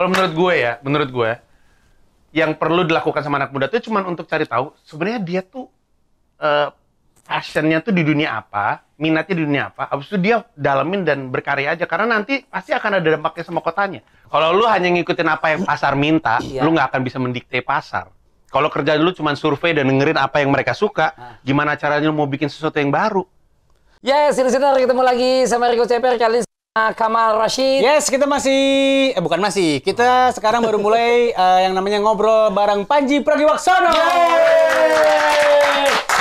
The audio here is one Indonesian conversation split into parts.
Kalau menurut gue ya, menurut gue yang perlu dilakukan sama anak muda itu cuma untuk cari tahu sebenarnya dia tuh eh passionnya tuh di dunia apa, minatnya di dunia apa. Habis itu dia dalemin dan berkarya aja karena nanti pasti akan ada dampaknya sama kotanya. Kalau lu hanya ngikutin apa yang pasar minta, Iya. lu nggak akan bisa mendikte pasar. Kalau kerja dulu cuma survei dan dengerin apa yang mereka suka, gimana caranya lu mau bikin sesuatu yang baru? Yes, listener ketemu lagi sama Rico Ceper kali ini Kamal Rashid. Yes, kita masih eh bukan masih. Kita sekarang baru mulai eh, yang namanya ngobrol bareng Panji Pragiwaksono.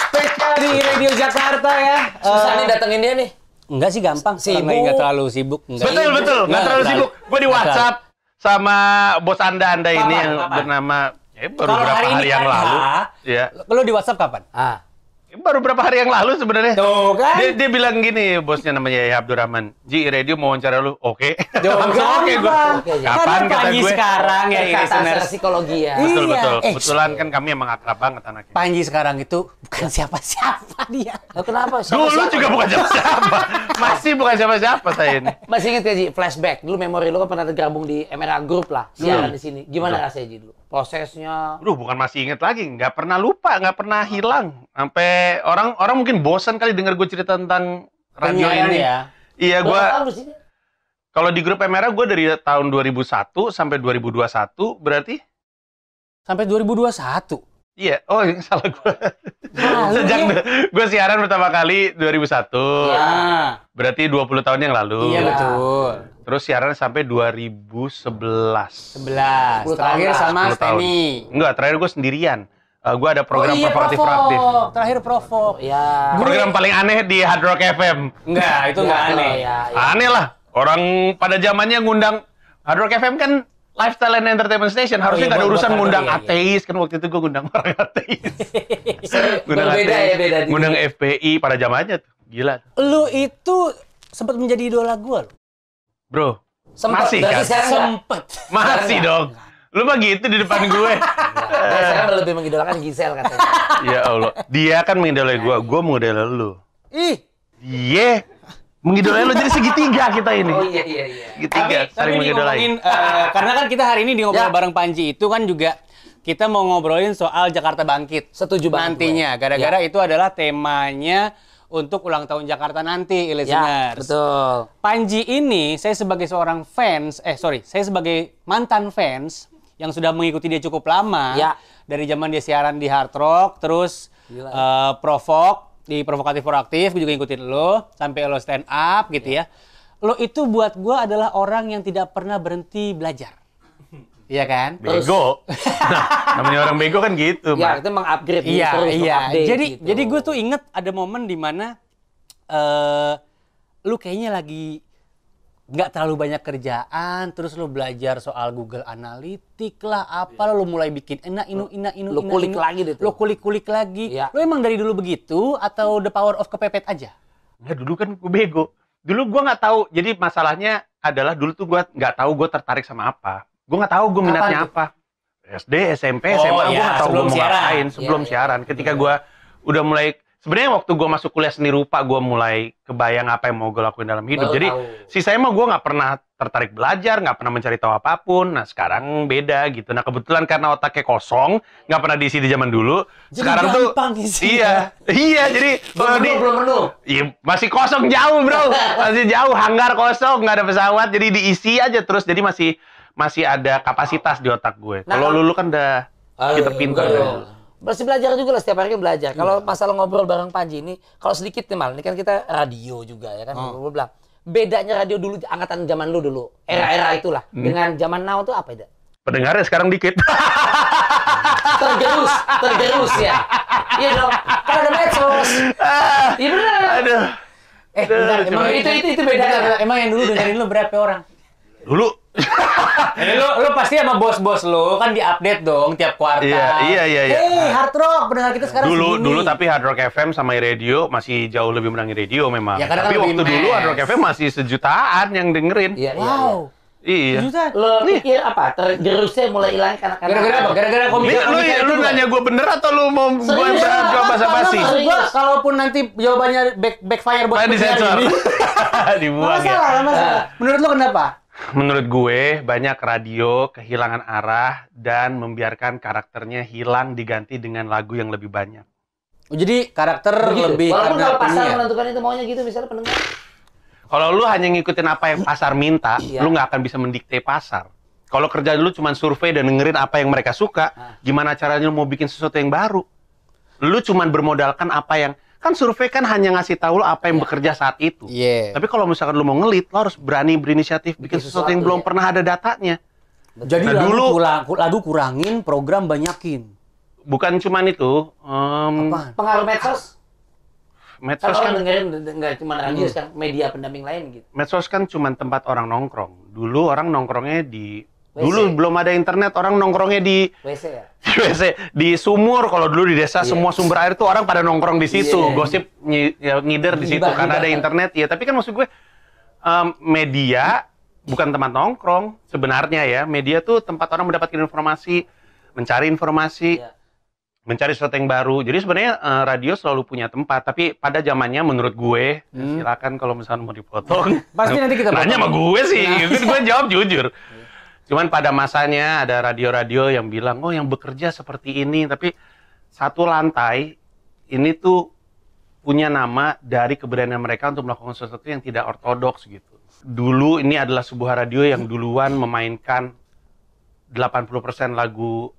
Spesial di Radio Jakarta ya. Susah Eh, nih datengin dia nih. Enggak sih gampang. Sibuk. Enggak, enggak terlalu sibuk. Enggak. Betul betul, nggak terlalu sibuk. Gue di WhatsApp sama bos anda anda ini Kapan? yang Kapan? bernama eh, baru Kalau beberapa hari hari, yang ada. lalu. Ya, Lu di WhatsApp kapan? Ah. Baru beberapa hari yang lalu sebenarnya. Tuh kan. Dia, dia bilang gini, bosnya namanya Yahya Abdurrahman. Ji, radio mau wawancara lu. Oke. Langsung oke gue. ya. Kapan Kan kata Panji gue? sekarang ya Kata listeners. secara psikologi ya. Betul Iya. betul. Eh, Kebetulan kan kami emang akrab banget anaknya. Panji sekarang itu bukan siapa-siapa dia. Lah, kenapa? Siapa- Dulu siapa? juga bukan siapa-siapa. Masih bukan siapa-siapa saya ini. Masih inget ya Ji, flashback. Dulu memori lu kan pernah tergabung di MRA Group lah, siaran di sini. Gimana rasanya Ji dulu? Prosesnya. Aduh, bukan masih inget lagi, nggak pernah lupa, nggak pernah hilang. Sampai orang orang mungkin bosan kali denger gue cerita tentang radio ini. ya. Iya, gue kalau di grup MRA gue dari tahun 2001 sampai 2021 berarti Sampai 2021. Iya. Oh, yang salah gue. Sejak dia- gue siaran pertama kali 2001. Iya. Ah, Berarti 20 tahun yang lalu. iya Iya. betul. Terus siaran sampai 2011. 11. 10 Terakhir tahun sama 10 tahun. Steny. Enggak, terakhir gue sendirian. gue ada program oh, iya, provokatif Provok. proaktif. Terakhir Provok. Ya. Program paling aneh di Hard Rock FM. Enggak, itu enggak Ya, aneh. Ya, ya. Aneh lah. Orang pada zamannya ngundang Hard Rock FM kan lifestyle and entertainment station. Harusnya iya, nggak ada urusan ngundang iya, iya. ateis. Kan waktu itu gue ngundang orang ateis. ngundang Berbeda ya, beda Ngundang FPI pada zamannya tuh. Gila. Lu itu sempat menjadi idola gua loh. Bro, Sempet, Masih, kan? Sempet. masih dong. Lu mah gitu di depan gue. Nah, sekarang lebih mengidolakan Gisel katanya. ya Allah. Dia kan mengidolai gue. Gue mengidolai lu. Ih, Iya. Mengidolai lu jadi segitiga kita ini. Oh iya iya iya. Segitiga, saling nih mengidolai. ngomongin, eh, karena kan kita hari ini di ngobrol Ya. bareng Panji itu kan juga kita mau ngobrolin soal Jakarta Bangkit. Setuju banget Nantinya, gara-gara Ya. itu adalah temanya untuk ulang tahun Jakarta nanti, Ya, listeners. betul. Panji ini, saya sebagai seorang fans, eh sorry, saya sebagai mantan fans yang sudah mengikuti dia cukup lama. Ya. Dari zaman dia siaran di Hard Rock, terus Gila. eh, Provok, di Provokatif Proaktif, gue juga ngikutin lo, sampai lo stand up gitu ya. Lo itu buat gue adalah orang yang tidak pernah berhenti belajar. Iya kan? Bego. Nah, namanya orang bego kan gitu, Ya, Mak. itu mengupgrade Iya, terus, iya. mengupdate Jadi gitu. jadi gue tuh inget ada momen di mana eh lu kayaknya lagi nggak terlalu banyak kerjaan, terus lu belajar soal Google Analytics lah, apa lu mulai bikin enak inu ina inu Lu ina, kulik inu. lagi deh tuh. Lu kulik-kulik lagi. Iya. Lu emang dari dulu begitu atau the power of kepepet aja? Nggak, dulu kan gue bego. Dulu gue nggak tahu. Jadi masalahnya adalah dulu tuh gue nggak tahu gue tertarik sama apa. Gue nggak tahu gue minatnya tuh? apa. SD, SMP, Oh, SMA, gue iya, nggak tahu gue sebelum mau siaran. ngapain sebelum Iya, iya. siaran. Ketika gue udah mulai, sebenarnya waktu gue masuk kuliah seni rupa, gue mulai kebayang apa yang mau gue lakuin dalam hidup. Baru Jadi tahu. sisanya mah gue nggak pernah tertarik belajar, nggak pernah mencari tahu apa pun. Nah sekarang beda gitu. Nah kebetulan karena otaknya kosong, nggak pernah diisi di zaman dulu. Jadi sekarang tuh gampang isinya. iya, iya. Jadi belum di belum penuh. Iya, masih kosong jauh, Bro. Masih jauh, hanggar kosong, nggak ada pesawat, jadi diisi aja terus. Jadi masih masih ada kapasitas di otak gue. Nah, Kalau kalau- lulu kan udah kita pintar. Masih belajar juga lah setiap hari kan belajar. Kalau masalah ngobrol bareng Panji ini, kalau sedikit nih mal, ini kan kita radio juga ya kan. Gue bilang bedanya radio dulu angkatan zaman lu dulu, era-era itulah dengan zaman now tuh apa itu? Pendengarnya sekarang dikit. Tergerus, tergerus ya. Iya dong. Kan ada medsos. Iya benar. Aduh. Eh, bentar, emang Itu itu itu bedanya. Emang yang dulu dengerin lu berapa orang? Dulu. Jadi lu, lu pasti sama bos-bos lu kan diupdate dong tiap kuartal. Iya, iya, iya, iya. Hey, hard rock pendengar kita sekarang dulu segini. dulu tapi Hard Rock FM sama radio masih jauh lebih menangi radio memang. Ya, karena tapi kan waktu lebih dulu. Hard Rock FM masih sejutaan yang dengerin. Iya, iya. Wow. Iya. Jutaan. Lo pikir apa? Tergerusnya mulai hilang karena karena Gara-gara apa? Gara-gara Ini komika lu, lu nanya gue bener atau lu mau gue jawab bahasa basi? Gua kalaupun nanti jawabannya back backfire buat Kan disensor. ini. Dibuang ya. masalah, masalah. Menurut lu kenapa? Menurut gue, banyak radio kehilangan arah dan membiarkan karakternya hilang diganti dengan lagu yang lebih banyak. Oh, jadi karakter Begitu. lebih Walaupun karena kalau pasar menentukan itu maunya gitu misalnya pendengar. Kalau lu hanya ngikutin apa yang pasar minta, Iya. lu nggak akan bisa mendikte pasar. Kalau kerja dulu cuma survei dan dengerin apa yang mereka suka, Ah. gimana caranya lu mau bikin sesuatu yang baru? Lu cuma bermodalkan apa yang kan survei kan hanya ngasih tahu lu apa yang bekerja saat itu. Iya. Tapi kalau misalkan lu mau ngelit, lu harus berani berinisiatif bikin, Bikin sesuatu yang sesuatu, belum ya. pernah ada datanya. Jadi Nah, lagu, dulu- kurang, lagu kurangin, program banyakin. Bukan cuman itu, em, Apaan? Pengaruh medsos. Kan medsos orang kan dengerin nggak cuma radio Hmm. media pendamping lain gitu. medsos kan cuma tempat orang nongkrong. Dulu orang nongkrongnya di WC. dulu belum ada internet, orang nongkrongnya di WC ya. di WC di sumur kalau dulu di desa Iya. semua sumber air tuh orang pada nongkrong di situ Iya. gosip nyi- ya, ngider di situ karena ada internet ya tapi kan maksud gue em, media bukan tempat nongkrong sebenarnya ya media tuh tempat orang mendapatkan informasi mencari informasi Iya. mencari sesuatu yang baru jadi sebenarnya eh, radio selalu punya tempat tapi pada zamannya menurut gue Hmm. silakan kalau misalnya mau dipotong Pasti nanti kita nanya sama potong. gue sih Nah. Itu gue jawab jujur Cuman pada masanya ada radio-radio yang bilang, oh yang bekerja seperti ini, tapi satu lantai ini tuh punya nama dari keberanian mereka untuk melakukan sesuatu yang tidak ortodoks gitu. Dulu ini adalah sebuah radio yang duluan memainkan 80% lagu,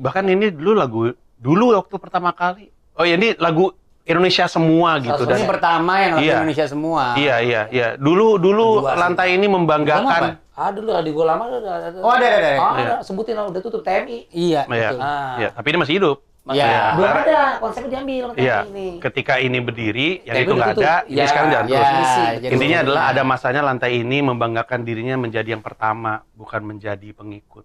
bahkan ini dulu lagu, dulu waktu pertama kali. Oh ya ini lagu Indonesia semua gitu. Salah Ini Dan- pertama yang Iya. Indonesia semua. Iya, iya, iya. Dulu, dulu Dua sih. lantai ini Kamu membanggakan. Ah dulu radio gue lama ada, ada, Oh, ada, ada, ada. Iya. ada. sebutin lah, udah tutup TMI. Iya, Iya. betul. Ah. Iya, tapi ini masih hidup. Iya. Belum karena- ada, konsepnya diambil Iya, TMI ini. ketika ini berdiri, yang Tapi itu nggak ada, ini Ya, sekarang jalan ya, terus. jadi Intinya adalah ada masanya lantai ini membanggakan dirinya menjadi yang pertama, bukan menjadi pengikut.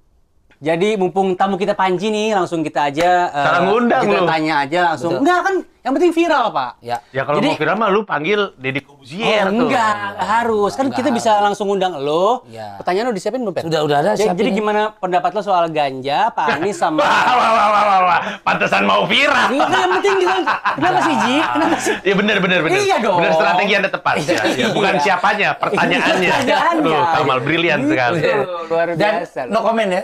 Jadi mumpung tamu kita Panji nih, langsung kita aja eh, Cara ngundang kita lu. tanya aja langsung. Betul. Enggak kan, yang penting viral, Pak. Ya. Ya kalau Jadi- mau viral mah lu panggil Deddy Corbuzier Oh, tuh. enggak, nggak harus. Kan Nggak kita bisa harus. langsung undang lo. Iya. Pertanyaan lo disiapin belum? Sudah udah ada Jadi, siapin jadi gimana pendapat lo soal ganja, Pak Anies sama Wah, wah, wah, wah, wah, wah. Pantesan mau viral. Ini kan yang penting gitu. Kenapa sih, Ji? Kenapa sih? Iya benar benar benar. Iya dong. Benar strategi Anda tepat. Ya, ya. Bukan Iya. siapanya, pertanyaannya. Pertanyaannya. Tuh, Kamal brilian sekali. Betul, luar Dan biasa. no comment ya.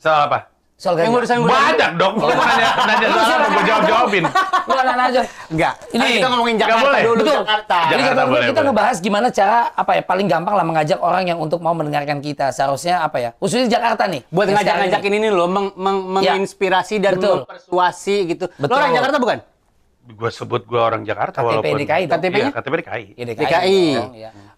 Soal apa? Soal Yang ganja. urusan gue Banyak dong. Lu nanya nanya Lu soal siapa? apa gue jawab jawabin. Lu anak aja. Enggak. Ini kita ngomongin Jakarta boleh. dulu. Betul. Jakarta. Jadi Jakarta kita, boleh, kita boleh. ngebahas gimana cara apa ya paling gampang lah mengajak orang yang untuk mau mendengarkan kita. Seharusnya apa ya? Khususnya Jakarta nih. Buat Yang ngajak-ngajakin ini loh, meng- meng- Ya. menginspirasi dan Betul. mempersuasi gitu. Lo Betul. orang Jakarta bukan? Gue sebut gue orang Jakarta KTP walaupun. DKI dong. KTP DKI. Ya, DKI. DKI.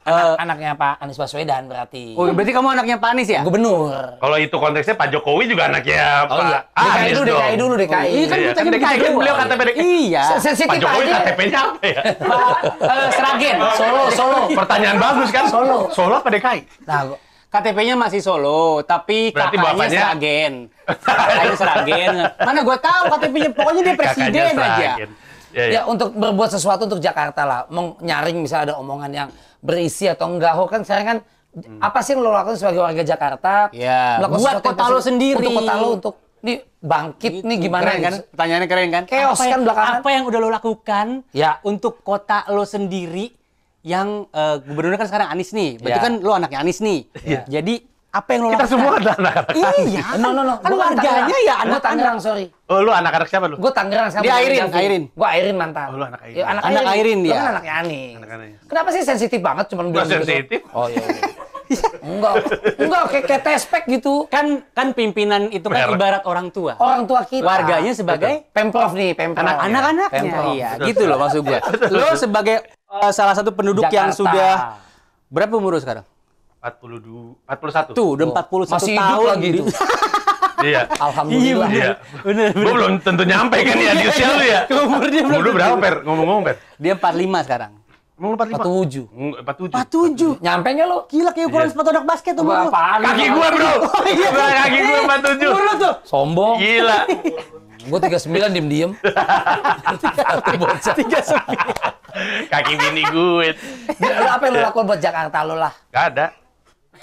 Anak- anaknya Pak Anies Baswedan berarti. Oh, berarti kamu anaknya Pak Anies ya? Gubernur. Kalau itu konteksnya Pak Jokowi juga anaknya Oh iya. Pak DKI Anies dulu, dong. DKI dulu, DKI. Iya kan Iya, kita kan DKI kan beliau KTP DKI. Iya. Sensitif Pak Jokowi aja. KTP-nya apa ya? Pak eh, Seragen. Solo, Solo. Pertanyaan bagus kan? Solo. Solo apa DKI? Nah, KTP-nya masih Solo, tapi Berarti kakaknya bapaknya- Seragen. Kakaknya Seragen. Mana gue tahu KTP-nya, pokoknya dia presiden aja. Ya, ya. ya untuk berbuat sesuatu untuk Jakarta lah. Mau nyaring misalnya ada omongan yang berisi atau enggak. Oh kan sekarang kan apa sih yang lo lakukan sebagai warga Jakarta? Ya, Melakukan buat kota lo sendiri. Untuk kota lo untuk nih bangkit nih Gitu. gimana Keren kan? gitu. Pertanyaannya keren kan? Chaos apa yang, kan belakangan. Apa yang udah lo lakukan Ya. untuk kota lo sendiri yang eh, gubernurnya kan sekarang Anies nih. Berarti Ya. kan lo anaknya Anies nih. Jadi apa yang lo Kita lakukan? semua adalah anak-anak. Iya. No no no. Kan Gua warganya ya Gua anak-anak. Tangerang sorry. Oh, lu anak-anak siapa lu? Gue Tangerang sekarang. Dia Airin. Airin. Gua Airin mantan. Oh, lu anak Airin. Ya, anak, Anak Airin. Airin Lu dia. kan anak Anies. Anak Anies. Kenapa sih sensitif banget cuman Gua bilang gitu? sensitif. Oh iya. iya. enggak, enggak kayak kayak tespek gitu. Kan kan pimpinan itu kan Merek. ibarat orang tua. Orang tua kita. Warganya sebagai Pemprov nih, Pemprov. anak anak-anaknya. Pemprov. Iya, gitu loh maksud gue. Lo sebagai eh, salah satu penduduk yang Jakarta. sudah berapa umur lo sekarang? 42, 41. Tuh, udah 41 Masih hidup tahun lagi itu. Iya. Alhamdulillah. Iya. Bener, Gue belum tentu nyampe kan ya di usia lu ya. Umur dia belum Umur lu berapa, Per? Ngomong-ngomong, Per. Dia 45 sekarang. Emang lu 45? 47. Eng, 47. 47. Nyampe nggak lo? Gila kayak ukuran Iya. sepatu anak basket umur lu. Apaan? Kaki gua, Bro. Oh, iya. Kaki gua 47. Umur lu tuh. Sombong. Gila. Gue 39 diem-diem. Bocah. Kaki bini gue. Lu apa yang lo lakukan buat Jakarta lo lah? Gak ada.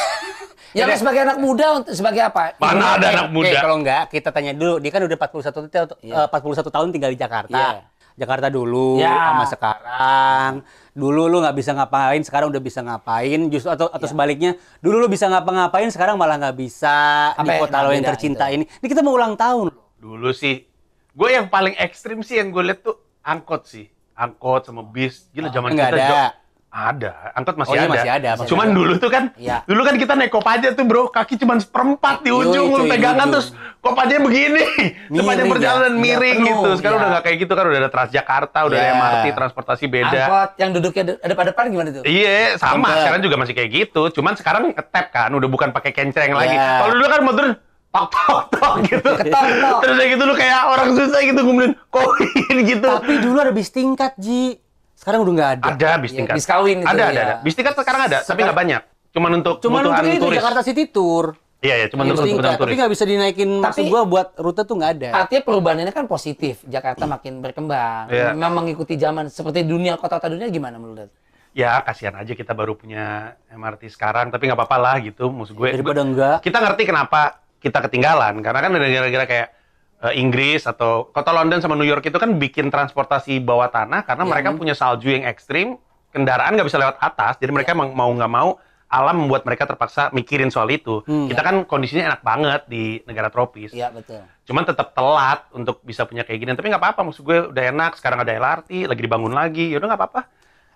Ya lo sebagai anak muda untuk sebagai apa? Mana ada anak Eh, muda? kalau enggak, kita tanya dulu. Dia kan udah 41 tahun, Iya. eh, 41 tahun tinggal di Jakarta. Iya. Jakarta dulu Ya. sama sekarang. Dulu lu nggak bisa ngapain, sekarang udah bisa ngapain. Justru atau atau sebaliknya, dulu lu bisa ngapa-ngapain, sekarang malah nggak bisa di Apa yang kota lo yang tercinta itu? ini. Ini kita mau ulang tahun. loh. Dulu sih, gue yang paling ekstrim sih yang gue lihat tuh angkot sih. Angkot sama bis. Gila zaman Nggak kita ada. Ada, angkot masih Oh, iya, ada. masih ada, masih Cuman ada. dulu tuh kan, Iya. dulu kan kita naik kopaja tuh bro, kaki cuma seperempat di ujung, lu pegangan terus kopajanya begini. Sepanjang perjalanan ya? miring Iya, gitu. Sekarang iya. udah nggak kayak gitu kan, udah ada Transjakarta, udah ada Iya. MRT, transportasi beda. Angkot yang duduknya de- depan-depan gimana tuh? Iya, sama. Sekarang juga masih kayak gitu. Cuman sekarang ngetap kan, udah bukan pakai kenceng lagi. Iya. Kalau dulu kan turun, tok tok tok gitu. Ketok. Terus kayak gitu lu kayak orang susah gitu ngumulin koin gitu. Tapi dulu ada bis tingkat, Ji. Sekarang udah nggak ada. ada bis Iya, tingkat. bis kawin itu, ada, ada, ya. ada. Bis tingkat sekarang ada, tapi nggak banyak. Cuman untuk Cuman kebutuhan untuk itu turis. Jakarta City Tour. Iya, iya, cuman Bis untuk kebutuhan tingkat, tapi turis. nggak bisa dinaikin. Maksud Tapi- gua buat rute tuh nggak ada. Artinya perubahan ini kan positif. Jakarta makin berkembang. Iya. Memang mengikuti zaman seperti dunia kota-kota dunia gimana menurut? Ya, kasihan aja kita baru punya MRT sekarang, tapi nggak apa-apa lah gitu. Maksud gue, Daripada enggak. kita ngerti kenapa kita ketinggalan karena kan ada negara-negara kayak eh, Inggris atau kota London sama New York itu kan bikin transportasi bawah tanah karena Iya. mereka punya salju yang ekstrim kendaraan nggak bisa lewat atas jadi mereka Iya. emang mau nggak mau alam membuat mereka terpaksa mikirin soal itu Hmm. kita kan kondisinya enak banget di negara tropis Iya betul. cuman tetap telat untuk bisa punya kayak gini tapi nggak apa-apa maksud gue udah enak sekarang ada LRT lagi dibangun lagi yaudah nggak apa-apa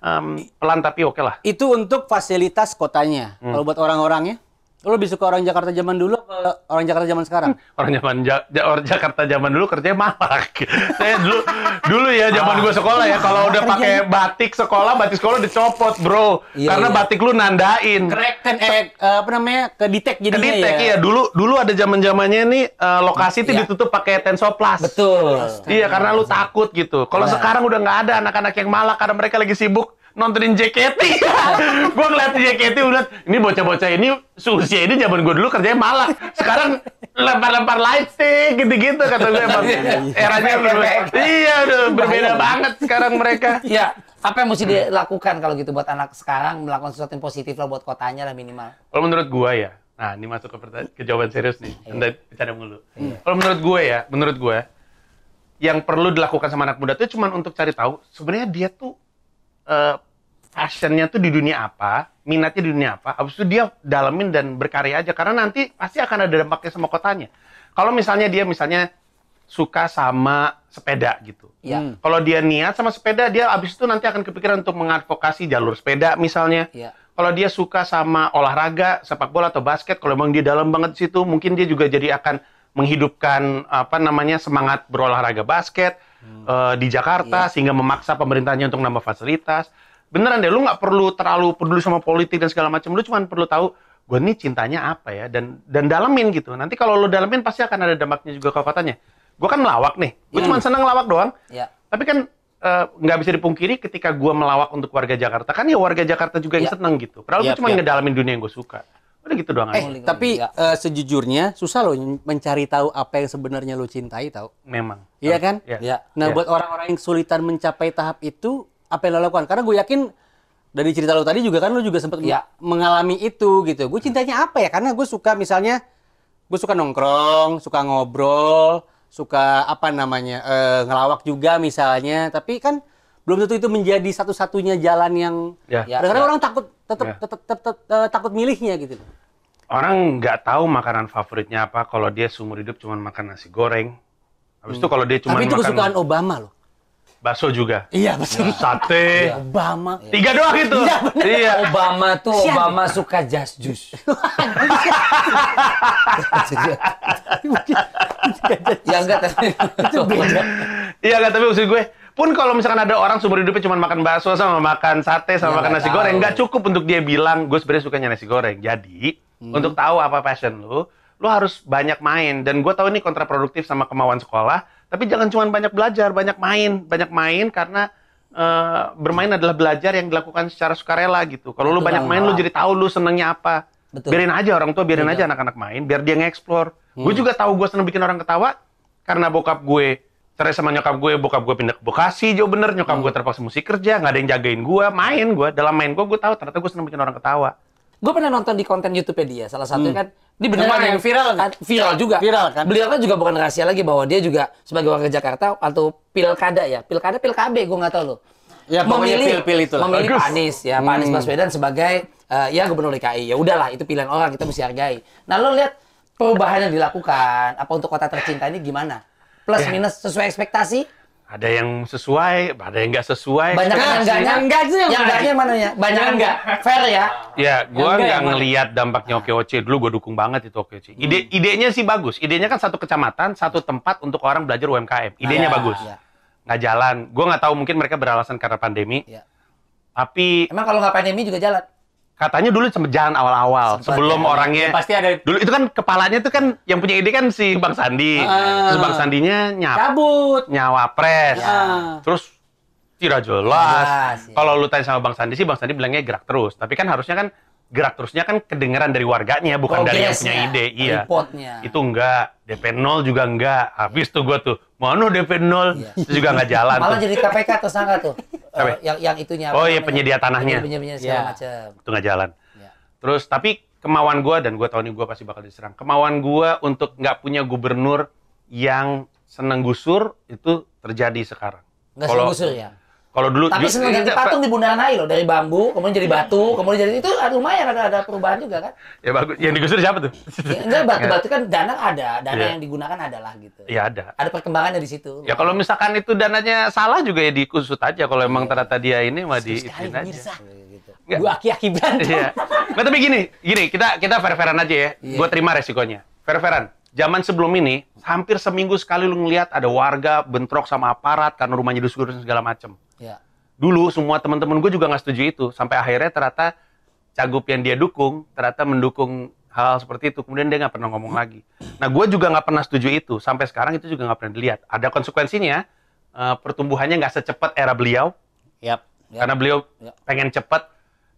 Em, pelan tapi oke lah Itu untuk fasilitas kotanya. Hmm. Kalau buat orang-orangnya, lo lebih suka orang Jakarta zaman dulu apa orang Jakarta zaman sekarang? orang zaman Ja- Ja- orang Jakarta zaman dulu kerjanya malak. Saya dulu dulu ya zaman gue sekolah ya kalau udah pakai batik sekolah, batik sekolah dicopot, Bro. Iya, Karena iya. batik lu nandain. Kreken eh eh, apa namanya? ke detect Ke jadinya Ditek, ya. iya. Dulu dulu ada zaman-zamannya nih eh, lokasi itu Iya. ditutup pakai tensoplas. Betul. Iya, karena lu takut gitu. Kalau Nah. sekarang udah nggak ada anak-anak yang malak karena mereka lagi sibuk nontonin JKT. gue ngeliat JKT udah ini bocah-bocah ini seusia ini zaman gue dulu kerjanya malak. Sekarang lempar-lempar lightstick gitu-gitu kata gue emang eranya berbeda. Iya, udah berbeda banget sekarang mereka. Iya. Apa yang mesti dilakukan kalau gitu buat anak sekarang melakukan sesuatu yang positif lah buat kotanya lah minimal. Kalau menurut gue ya, nah ini masuk ke, ke jawaban serius nih. Anda bercanda mulu. Kalau menurut gue ya, menurut gue yang perlu dilakukan sama anak muda itu cuma untuk cari tahu sebenarnya dia tuh eh, passionnya tuh di dunia apa, minatnya di dunia apa, habis itu dia dalemin dan berkarya aja karena nanti pasti akan ada dampaknya sama kotanya. Kalau misalnya dia misalnya suka sama sepeda gitu. Iya. Hmm. Kalau dia niat sama sepeda, dia habis itu nanti akan kepikiran untuk mengadvokasi jalur sepeda misalnya. Iya. Kalau dia suka sama olahraga, sepak bola atau basket, kalau memang dia dalam banget di situ, mungkin dia juga jadi akan menghidupkan apa namanya semangat berolahraga basket eh, di Jakarta sehingga memaksa pemerintahnya untuk nambah fasilitas. Beneran deh, lu nggak perlu terlalu peduli sama politik dan segala macam. Lu cuma perlu tahu gue nih cintanya apa ya dan dan dalemin gitu. Nanti kalau lu dalemin pasti akan ada dampaknya juga ke kotanya. Gue kan melawak nih, gue cuma seneng lawak doang. Iya. Tapi kan eh, nggak bisa dipungkiri ketika gua melawak untuk warga Jakarta kan ya warga Jakarta juga yang Iya. seneng gitu. Padahal Yap, gue cuma yap. ngedalamin dunia yang gue suka. Udah gitu doang Eh, aja. Tapi boleh, eh, sejujurnya susah loh mencari tahu apa yang sebenarnya lo cintai tahu. Memang. Iya kan? Iya. Iya. Nah, Iya. buat orang-orang yang kesulitan mencapai tahap itu, apa yang lo lakukan? Karena gue yakin dari cerita lo tadi juga kan lo juga sempat Iya. mengalami itu gitu. Gue cintanya apa ya? Karena gue suka misalnya, gue suka nongkrong, suka ngobrol, suka apa namanya eh, ngelawak juga misalnya. Tapi kan belum tentu itu menjadi satu-satunya jalan yang Ya. Ya. kadang-kadang orang takut tetap Ya. tetap, tetap, tetap, eh, takut milihnya gitu. Orang nggak tahu makanan favoritnya apa kalau dia seumur hidup cuma makan nasi goreng. Habis itu kalau dia cuma Tapi itu makan kesukaan Obama loh. bakso juga. Iya betul. Sate. Obama. Tiga doang itu. Iya. Obama tuh Sian. Obama suka jas jus. ya enggak tapi itu beda. Iya kan, tapi maksud gue, pun kalau misalkan ada orang seumur hidupnya cuma makan bakso sama makan sate sama Ya, makan nasi tahu. goreng, nggak cukup untuk dia bilang gue sebenarnya sukanya nasi goreng. Jadi Hmm. untuk tahu apa passion lu, lu harus banyak main. Dan gue tahu ini kontraproduktif sama kemauan sekolah, tapi jangan cuma banyak belajar, banyak main, banyak main karena eh, bermain adalah belajar yang dilakukan secara sukarela gitu. Kalau lu Betul banyak main, lu jadi tahu lu senengnya apa. Betul. Biarin aja orang tua, biarin Iya. aja anak-anak main, biar dia nge-explore. Hmm. Gue juga tahu gue seneng bikin orang ketawa karena bokap gue cerai sama nyokap gue, bokap gue pindah ke Bekasi, jauh bener. Nyokap Hmm. gue terpaksa mesti kerja, nggak ada yang jagain gue, main gue. Dalam main gue, gue tahu ternyata gue seneng bikin orang ketawa. Gue pernah nonton di konten YouTube dia, salah satunya kan, ini mana yang viral kan, viral juga. Viral kan? Beliau kan juga bukan rahasia lagi bahwa dia juga sebagai warga Jakarta atau pilkada ya, pilkada pilkab gue nggak tahu loh. Ya, pokoknya pil-pil itulah. memilih Bagus. Pak Anies ya, Pak Anies Baswedan sebagai eh, ya gubernur DKI. Ya udahlah, itu pilihan orang kita mesti hargai. Nah lo lihat perubahan yang dilakukan apa untuk kota tercinta ini gimana? Plus minus sesuai ekspektasi? Ada yang sesuai, ada yang nggak sesuai. Banyak yang enggaknya? yang enggak sih yang yang mana? enggaknya mana ya? Banyak yang enggak? Fair ya? Ya, gua nggak ngelihat dampaknya OKOC dulu. Gue dukung banget itu OKOC. Ide idenya sih bagus. Idenya kan satu kecamatan, satu tempat untuk orang belajar UMKM. Idenya Ya, bagus. ya. Nggak jalan. Gue nggak tahu mungkin mereka beralasan karena pandemi. Ya. Tapi Emang kalau nggak pandemi juga jalan? Katanya dulu sempat jalan awal-awal sebelum ya. orangnya. Ya, pasti ada Dulu itu kan kepalanya itu kan yang punya ide kan si Bang Sandi. Ah. Terus Bang Sandinya nyap, cabut. nyawa pres. Ya. Terus tidak jelas. jelas, ya. Kalau lu tanya sama Bang Sandi sih Bang Sandi bilangnya gerak terus. Tapi kan harusnya kan gerak terusnya kan kedengeran dari warganya bukan dari yang punya Progresnya, ide. Iya. Reportnya. Itu enggak, DP 0 juga enggak. Habis tuh gua tuh, mana DP 0? Iya. Itu juga enggak jalan Malah tuh. jadi KPK tersangka tuh. Apa? Eh, yang yang itunya apa Oh, iya, penyedia tanahnya. Penyedia, penyedia segala Iya. macam. Itu enggak jalan. Ya. Terus tapi kemauan gua dan gua tahu nih gua pasti bakal diserang. Kemauan gua untuk nggak punya gubernur yang seneng gusur itu terjadi sekarang. Nggak Kalau- seneng gusur ya. Kalau dulu Tapi seneng ganti patung di Bundaran HI loh dari bambu, kemudian jadi batu, kemudian jadi itu ah, lumayan ada ada perubahan juga kan. Ya bagus. Yang digusur siapa tuh? Ya, enggak batu-batu kan dana ada, dana Iya. yang digunakan adalah gitu. Iya ada. Ada perkembangannya di situ. Ya kalau misalkan itu dananya salah juga ya dikusut aja. Kalau emang ternyata dia ini mah Sekali diizin aja. Gitu. Dua aki-aki berantem. Iya. Nggak, tapi gini, gini kita kita fair-fairan aja ya. Iya. Gue terima resikonya. Fair-fairan. Zaman sebelum ini, hampir seminggu sekali lu ngeliat ada warga bentrok sama aparat karena rumahnya disegur segala macem. Ya. Dulu semua teman-teman gue juga nggak setuju itu. Sampai akhirnya ternyata cagup yang dia dukung, ternyata mendukung hal seperti itu. Kemudian dia nggak pernah ngomong lagi. Nah gue juga nggak pernah setuju itu. Sampai sekarang itu juga nggak pernah dilihat. Ada konsekuensinya, eh, pertumbuhannya nggak secepat era beliau. Yap. Ya. Karena beliau Ya. pengen cepat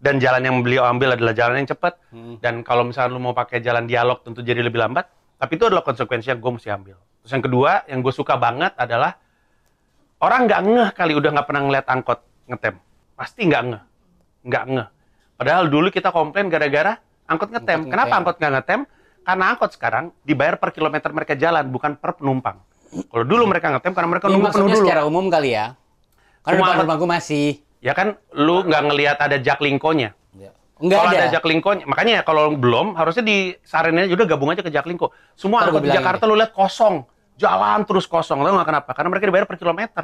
dan jalan yang beliau ambil adalah jalan yang cepat. Hmm. Dan kalau misalnya lu mau pakai jalan dialog tentu jadi lebih lambat. Tapi itu adalah konsekuensi yang gue mesti ambil. Terus yang kedua, yang gue suka banget adalah orang nggak ngeh kali udah nggak pernah ngeliat angkot ngetem. Pasti nggak ngeh, nggak ngeh. Padahal dulu kita komplain gara-gara angkot ngetem. Angkot Kenapa ngetem. angkot nggak ngetem? Karena angkot sekarang dibayar per kilometer mereka jalan, bukan per penumpang. Kalau dulu mereka ngetem karena mereka nunggu penuh dulu. secara umum kali ya. Karena Semua depan rumahku masih. Ya kan, lu nggak ngelihat ada jaklingkonya. Ya. Enggak kalau ada. ada Jaklingko, makanya kalau belum harusnya di sarannya udah gabung aja ke Jaklingko. Semua Ntar angkot di Jakarta lu lihat kosong, jalan terus kosong. Tahu nggak kenapa? Karena mereka dibayar per kilometer.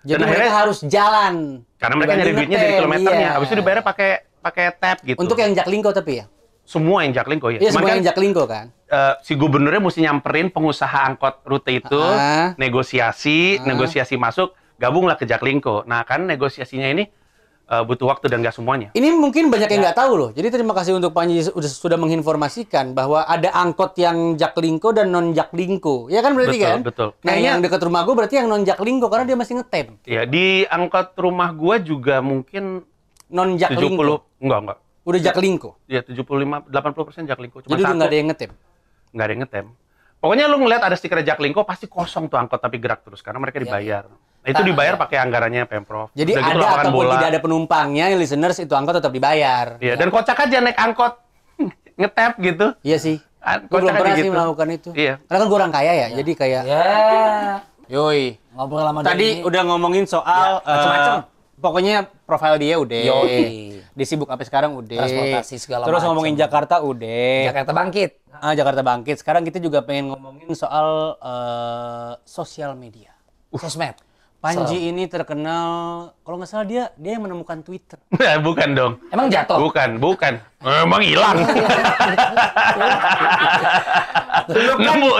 Jadi Dan mereka akhirnya- harus jalan. Karena mereka nyari duitnya dari kilometernya. iya. Habis itu dibayar pakai pakai tap gitu. Untuk yang Jaklingko tapi ya. semua yang Jaklingko ya. Iya Cuman semua kan yang Jaklingko kan. eh, si gubernurnya mesti nyamperin pengusaha angkot rute itu, Ah. negosiasi, Ah. negosiasi masuk, gabunglah ke Jaklingko. Nah, kan negosiasinya ini eh, butuh waktu dan nggak semuanya. Ini mungkin banyak Ya. yang nggak tahu loh. Jadi terima kasih untuk Panji sudah sudah menginformasikan bahwa ada angkot yang Jaklingko dan non Jaklingko. Ya kan Betul, berarti kan? betul. Nah, Kayaknya- yang dekat rumah gue berarti yang non Jaklingko karena dia masih ngetem. Ya, di angkot rumah gua juga mungkin Non 70 Jaklingko. enggak enggak. Udah Jaklingko. Ya 75 80% Jaklingko. Cuma Jadi udah satu nggak ada yang ngetem. nggak ada yang ngetem. Pokoknya lu ngeliat ada stiker Jaklingko pasti kosong tuh angkot tapi gerak terus karena mereka Ya. dibayar. Nah, itu Nah, dibayar ya. pakai anggarannya Pemprov. Jadi Udah gitu ada lapangan ataupun bola. tidak ada penumpangnya, listeners itu angkot tetap dibayar. Iya, dan kocak aja naik angkot ngetap gitu. Iya sih. Ah, Gue belum kocak pernah aja sih gitu. melakukan itu. Iya. Karena kan gue orang kaya ya, jadi kayak Ya. yoi. Ngobrol sama Tadi Doni. udah ngomongin soal Ya, macem-macem. eh, pokoknya profil dia udah. Yoi. Dia sibuk apa sekarang udah. Transportasi segala Terus macem. ngomongin Jakarta udah. Jakarta bangkit. Ah, Jakarta bangkit. Sekarang kita juga pengen ngomongin soal eh, sosial media. Sosmed. Panji ini terkenal, kalau nggak salah dia dia yang menemukan Twitter. Nah, bukan dong. Emang jatuh? Bukan, bukan. Emang hilang. Nemu.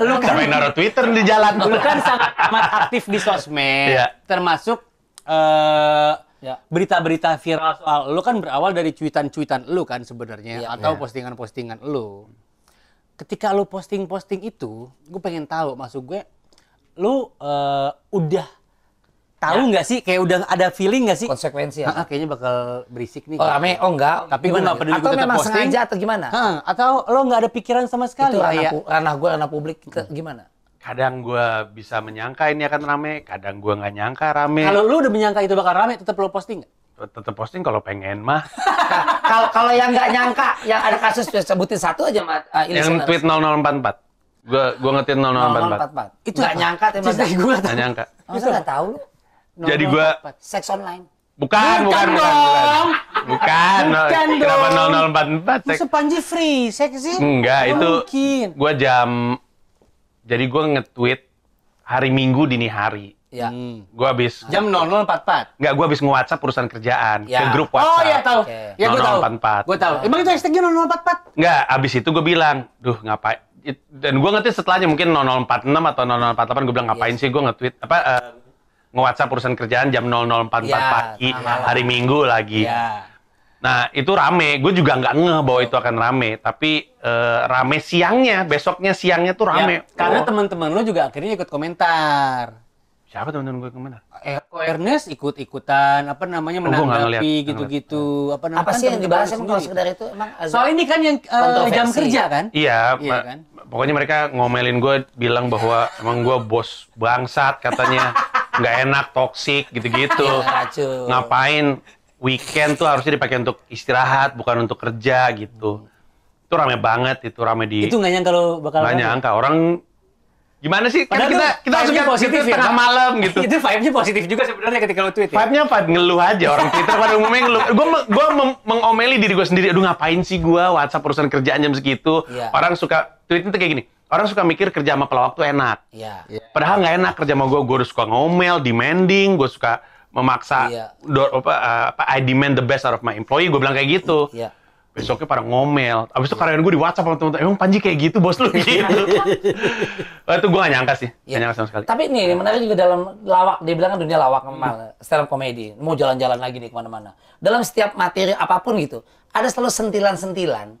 Lu kan naruh Twitter di jalan. Lu kan sangat amat aktif di sosmed, Iya. termasuk eh, Ya. berita-berita viral soal lu kan berawal dari cuitan-cuitan lu kan sebenarnya Iya. atau Iya. postingan-postingan lu. Ketika lu posting-posting itu, gue pengen tahu maksud gue lu eh, udah tahu nggak sih kayak udah ada feeling nggak sih? Konsekuensi ya. kayaknya bakal berisik nih. Oh rame, oh enggak. Tapi Gimana nggak peduli, Atau tetap memang posting. sengaja atau gimana? Hah, atau lo nggak ada pikiran sama sekali Itu ranah, pu- ranah gue, ranah publik. Kita gimana? Kadang gua bisa menyangka ini akan rame, kadang gua nggak nyangka rame. kalau lu udah menyangka itu bakal rame tetap lo posting nggak? tetap posting kalau pengen mah. Kalau kalau yang nggak nyangka, yang ada kasus sebutin satu aja, Mat. Uh, yang tweet 0044. Gua gua nge-tweet 0044. Itu nggak nyangka, tapi Cerita gue Nggak nyangka. Masa nggak tahu lu? Jadi gua Seks online. bukan bukan bukan bukan. dong. Bukan. Bukan Kenapa dong. 0044? Masa Panji free sex sih? Enggak, Nggak itu mungkin. gua jam jadi gua nge-tweet hari Minggu dini hari. Ya. Hmm. Gua habis Jam 0044. Enggak, gua habis nge-WhatsApp urusan kerjaan Ya. ke grup Oh WhatsApp. iya tahu. Oke. Ya gue tahu. 0044. Gue tahu. Emang itu hashtagnya 0044? Enggak, abis itu gue bilang, duh ngapain? It- Dan gue ngerti setelahnya mungkin 0046 atau 0048 gue bilang ngapain sih gue nge-tweet apa eh, nge-WhatsApp urusan kerjaan jam 0044 Ya, pagi malam. hari Minggu lagi. Ya. Nah itu rame, gue juga nggak ngeh bahwa itu akan rame, tapi eh, rame siangnya, besoknya siangnya tuh rame. Ya, karena Oh, teman-teman lo juga akhirnya ikut komentar. Siapa teman-teman gue ke mana? Eh, Ernest ikut-ikutan apa namanya Oh, menanggapi gitu-gitu. Apa, namanya- Apa kan sih yang dibahas emang kalau sekedar itu emang Soal ini kan yang eh, jam kerja kan? Iya, Iya, kan? pokoknya mereka ngomelin gue, bilang bahwa emang gue bos bangsat katanya, nggak enak, toksik gitu-gitu. Iya. Ngapain weekend tuh harusnya dipakai untuk istirahat, bukan untuk kerja gitu. Itu rame banget, itu rame di Itu nggak nyangka lo bakal nggak nyangka orang gimana sih? Kan Padahal kita tuh kita vibe-nya suka positif gitu ya. tengah malam gitu. itu vibe-nya positif juga sebenarnya ketika lo tweet ya. Vibe-nya vibe ngeluh aja orang Twitter pada umumnya ngeluh. Gue gua mem- mengomeli diri gue sendiri. Aduh ngapain sih gue WhatsApp urusan kerjaan jam segitu. Iya. Orang suka tweet itu kayak gini. Orang suka mikir kerja sama pelawak tuh enak. Iya. Padahal nggak enak kerja sama gue. Gue udah suka ngomel, demanding, gue suka memaksa. Iya. do- apa, uh, apa, I demand the best out of my employee. Gue bilang kayak gitu. Iya. Besoknya pada ngomel. Abis itu karyawan gue di WhatsApp sama temen-temen. Emang Panji kayak gitu bos lu gitu. Wah, itu gue gak nyangka sih. Gak Iya. nyangka sama sekali. Tapi nih, menarik juga dalam lawak, dia bilang kan dunia lawak, mal, stand up comedy. Mau jalan-jalan lagi nih ke mana-mana. Dalam setiap materi apa pun gitu, ada selalu sentilan-sentilan.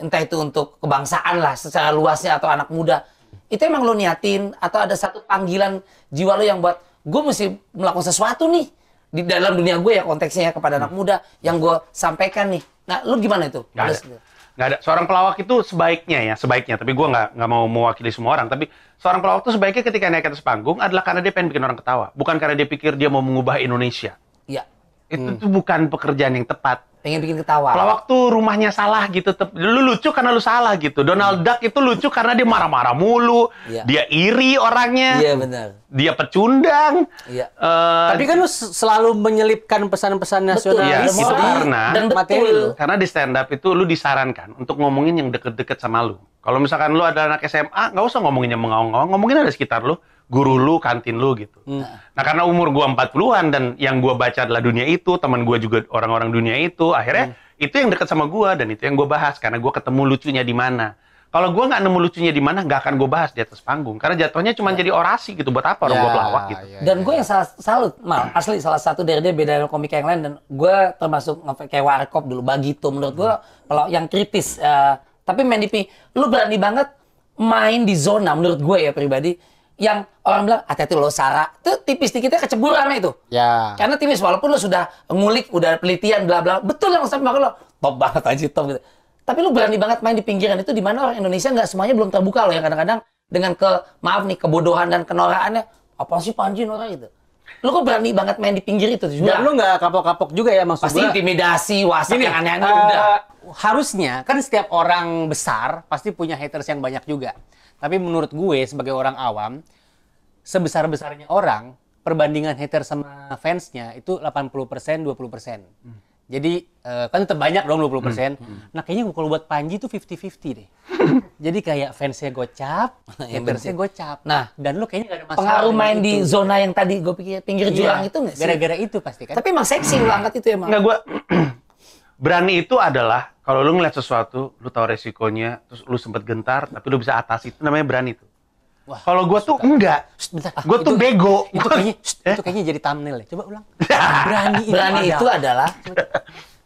Entah itu untuk kebangsaan lah, secara luasnya, atau anak muda. Itu emang lo niatin, atau ada satu panggilan jiwa lo yang buat, gue mesti melakukan sesuatu nih. Di dalam dunia gue ya konteksnya ya kepada anak muda, yang gue sampaikan nih. Nah, lu gimana itu? Nggak Ada-. Nggak ada. Seorang pelawak itu sebaiknya ya, sebaiknya. Tapi gue nggak nggak mau mewakili semua orang. Tapi seorang pelawak itu sebaiknya ketika naik ke atas panggung adalah karena dia pengen bikin orang ketawa. Bukan karena dia pikir dia mau mengubah Indonesia. Iya, Itu tuh bukan pekerjaan yang tepat. Pengen bikin ketawa. Pelawak tuh rumahnya salah gitu. Lu lucu karena lu salah gitu. Donald Duck itu lucu karena dia marah-marah mulu. Iya. Dia iri orangnya. Iya, benar. Dia pecundang. Iya. Eh, Tapi kan lu selalu menyelipkan pesan-pesan Betul, nasionalis itu gitu di karena dan materi betul. lu. Karena di stand up itu lu disarankan untuk ngomongin yang deket-deket sama lu. Kalau misalkan lu ada anak SMA, nggak usah ngomongin yang mengawang-ngawang, ngomongin ada sekitar lu, guru lu, kantin lu gitu. Nah, karena umur gua 40-an dan yang gua baca adalah dunia itu, teman gua juga orang-orang dunia itu, akhirnya itu yang dekat sama gua dan itu yang gua bahas karena gua ketemu lucunya di mana. Kalau gua nggak nemu lucunya di mana, nggak akan gua bahas di atas panggung. Karena jatuhnya cuma jadi orasi gitu buat apa orang Ya, gua pelawak gitu. ya, Dan ya, gue yang salah, salut, mal, asli salah satu dari dia beda dari komik yang lain dan gue termasuk kayak warkop dulu Bagito menurut gue kalau yang kritis eh, tapi main di pi- lu berani banget main di zona menurut gue ya pribadi yang orang bilang hati-hati lo Sarah. Itu tipis dikitnya kecebur rame itu. Ya. karena tipis walaupun lo sudah ngulik udah penelitian bla bla betul yang sampai makanya lo top banget aja top gitu. Tapi lu berani banget main di pinggiran itu di mana orang Indonesia nggak semuanya belum terbuka loh yang kadang-kadang dengan ke maaf nih kebodohan dan kenoraannya. Apa sih Panji norak gitu? Lu kok berani banget main di pinggir itu? Juga Dan lu nggak kapok-kapok juga ya maksud pasti gua. intimidasi Gini, yang aneh-aneh eh, udah harusnya kan setiap orang besar pasti punya haters yang banyak juga. Tapi menurut gue sebagai orang awam, sebesar-besarnya orang, perbandingan haters sama fansnya itu 80% 20%. Jadi eh, kan tetap banyak dong 20%. Nah kayaknya kalau buat Panji itu 50-50 deh. Jadi kayak fansnya gocap, hatersnya gocap. Nah, dan lu kayaknya gak ada masalah. pengaruh main di itu. zona yang tadi gue pikir pinggir Iya, jurang itu nggak sih Gara-gara itu pasti kan. tapi emang seksi lu angkat itu emang Enggak, gua berani itu adalah kalau lu ngeliat sesuatu, lu tahu resikonya, terus lu sempet gentar, tapi lu bisa atasi itu namanya berani tuh. Wah, Kalau gua tuh enggak, bentar. gua tuh Itu- bego. itu Gua- kayaknya shh, Eh? itu kayaknya jadi thumbnail ya. Coba ulang. Berani itu. berani itu adalah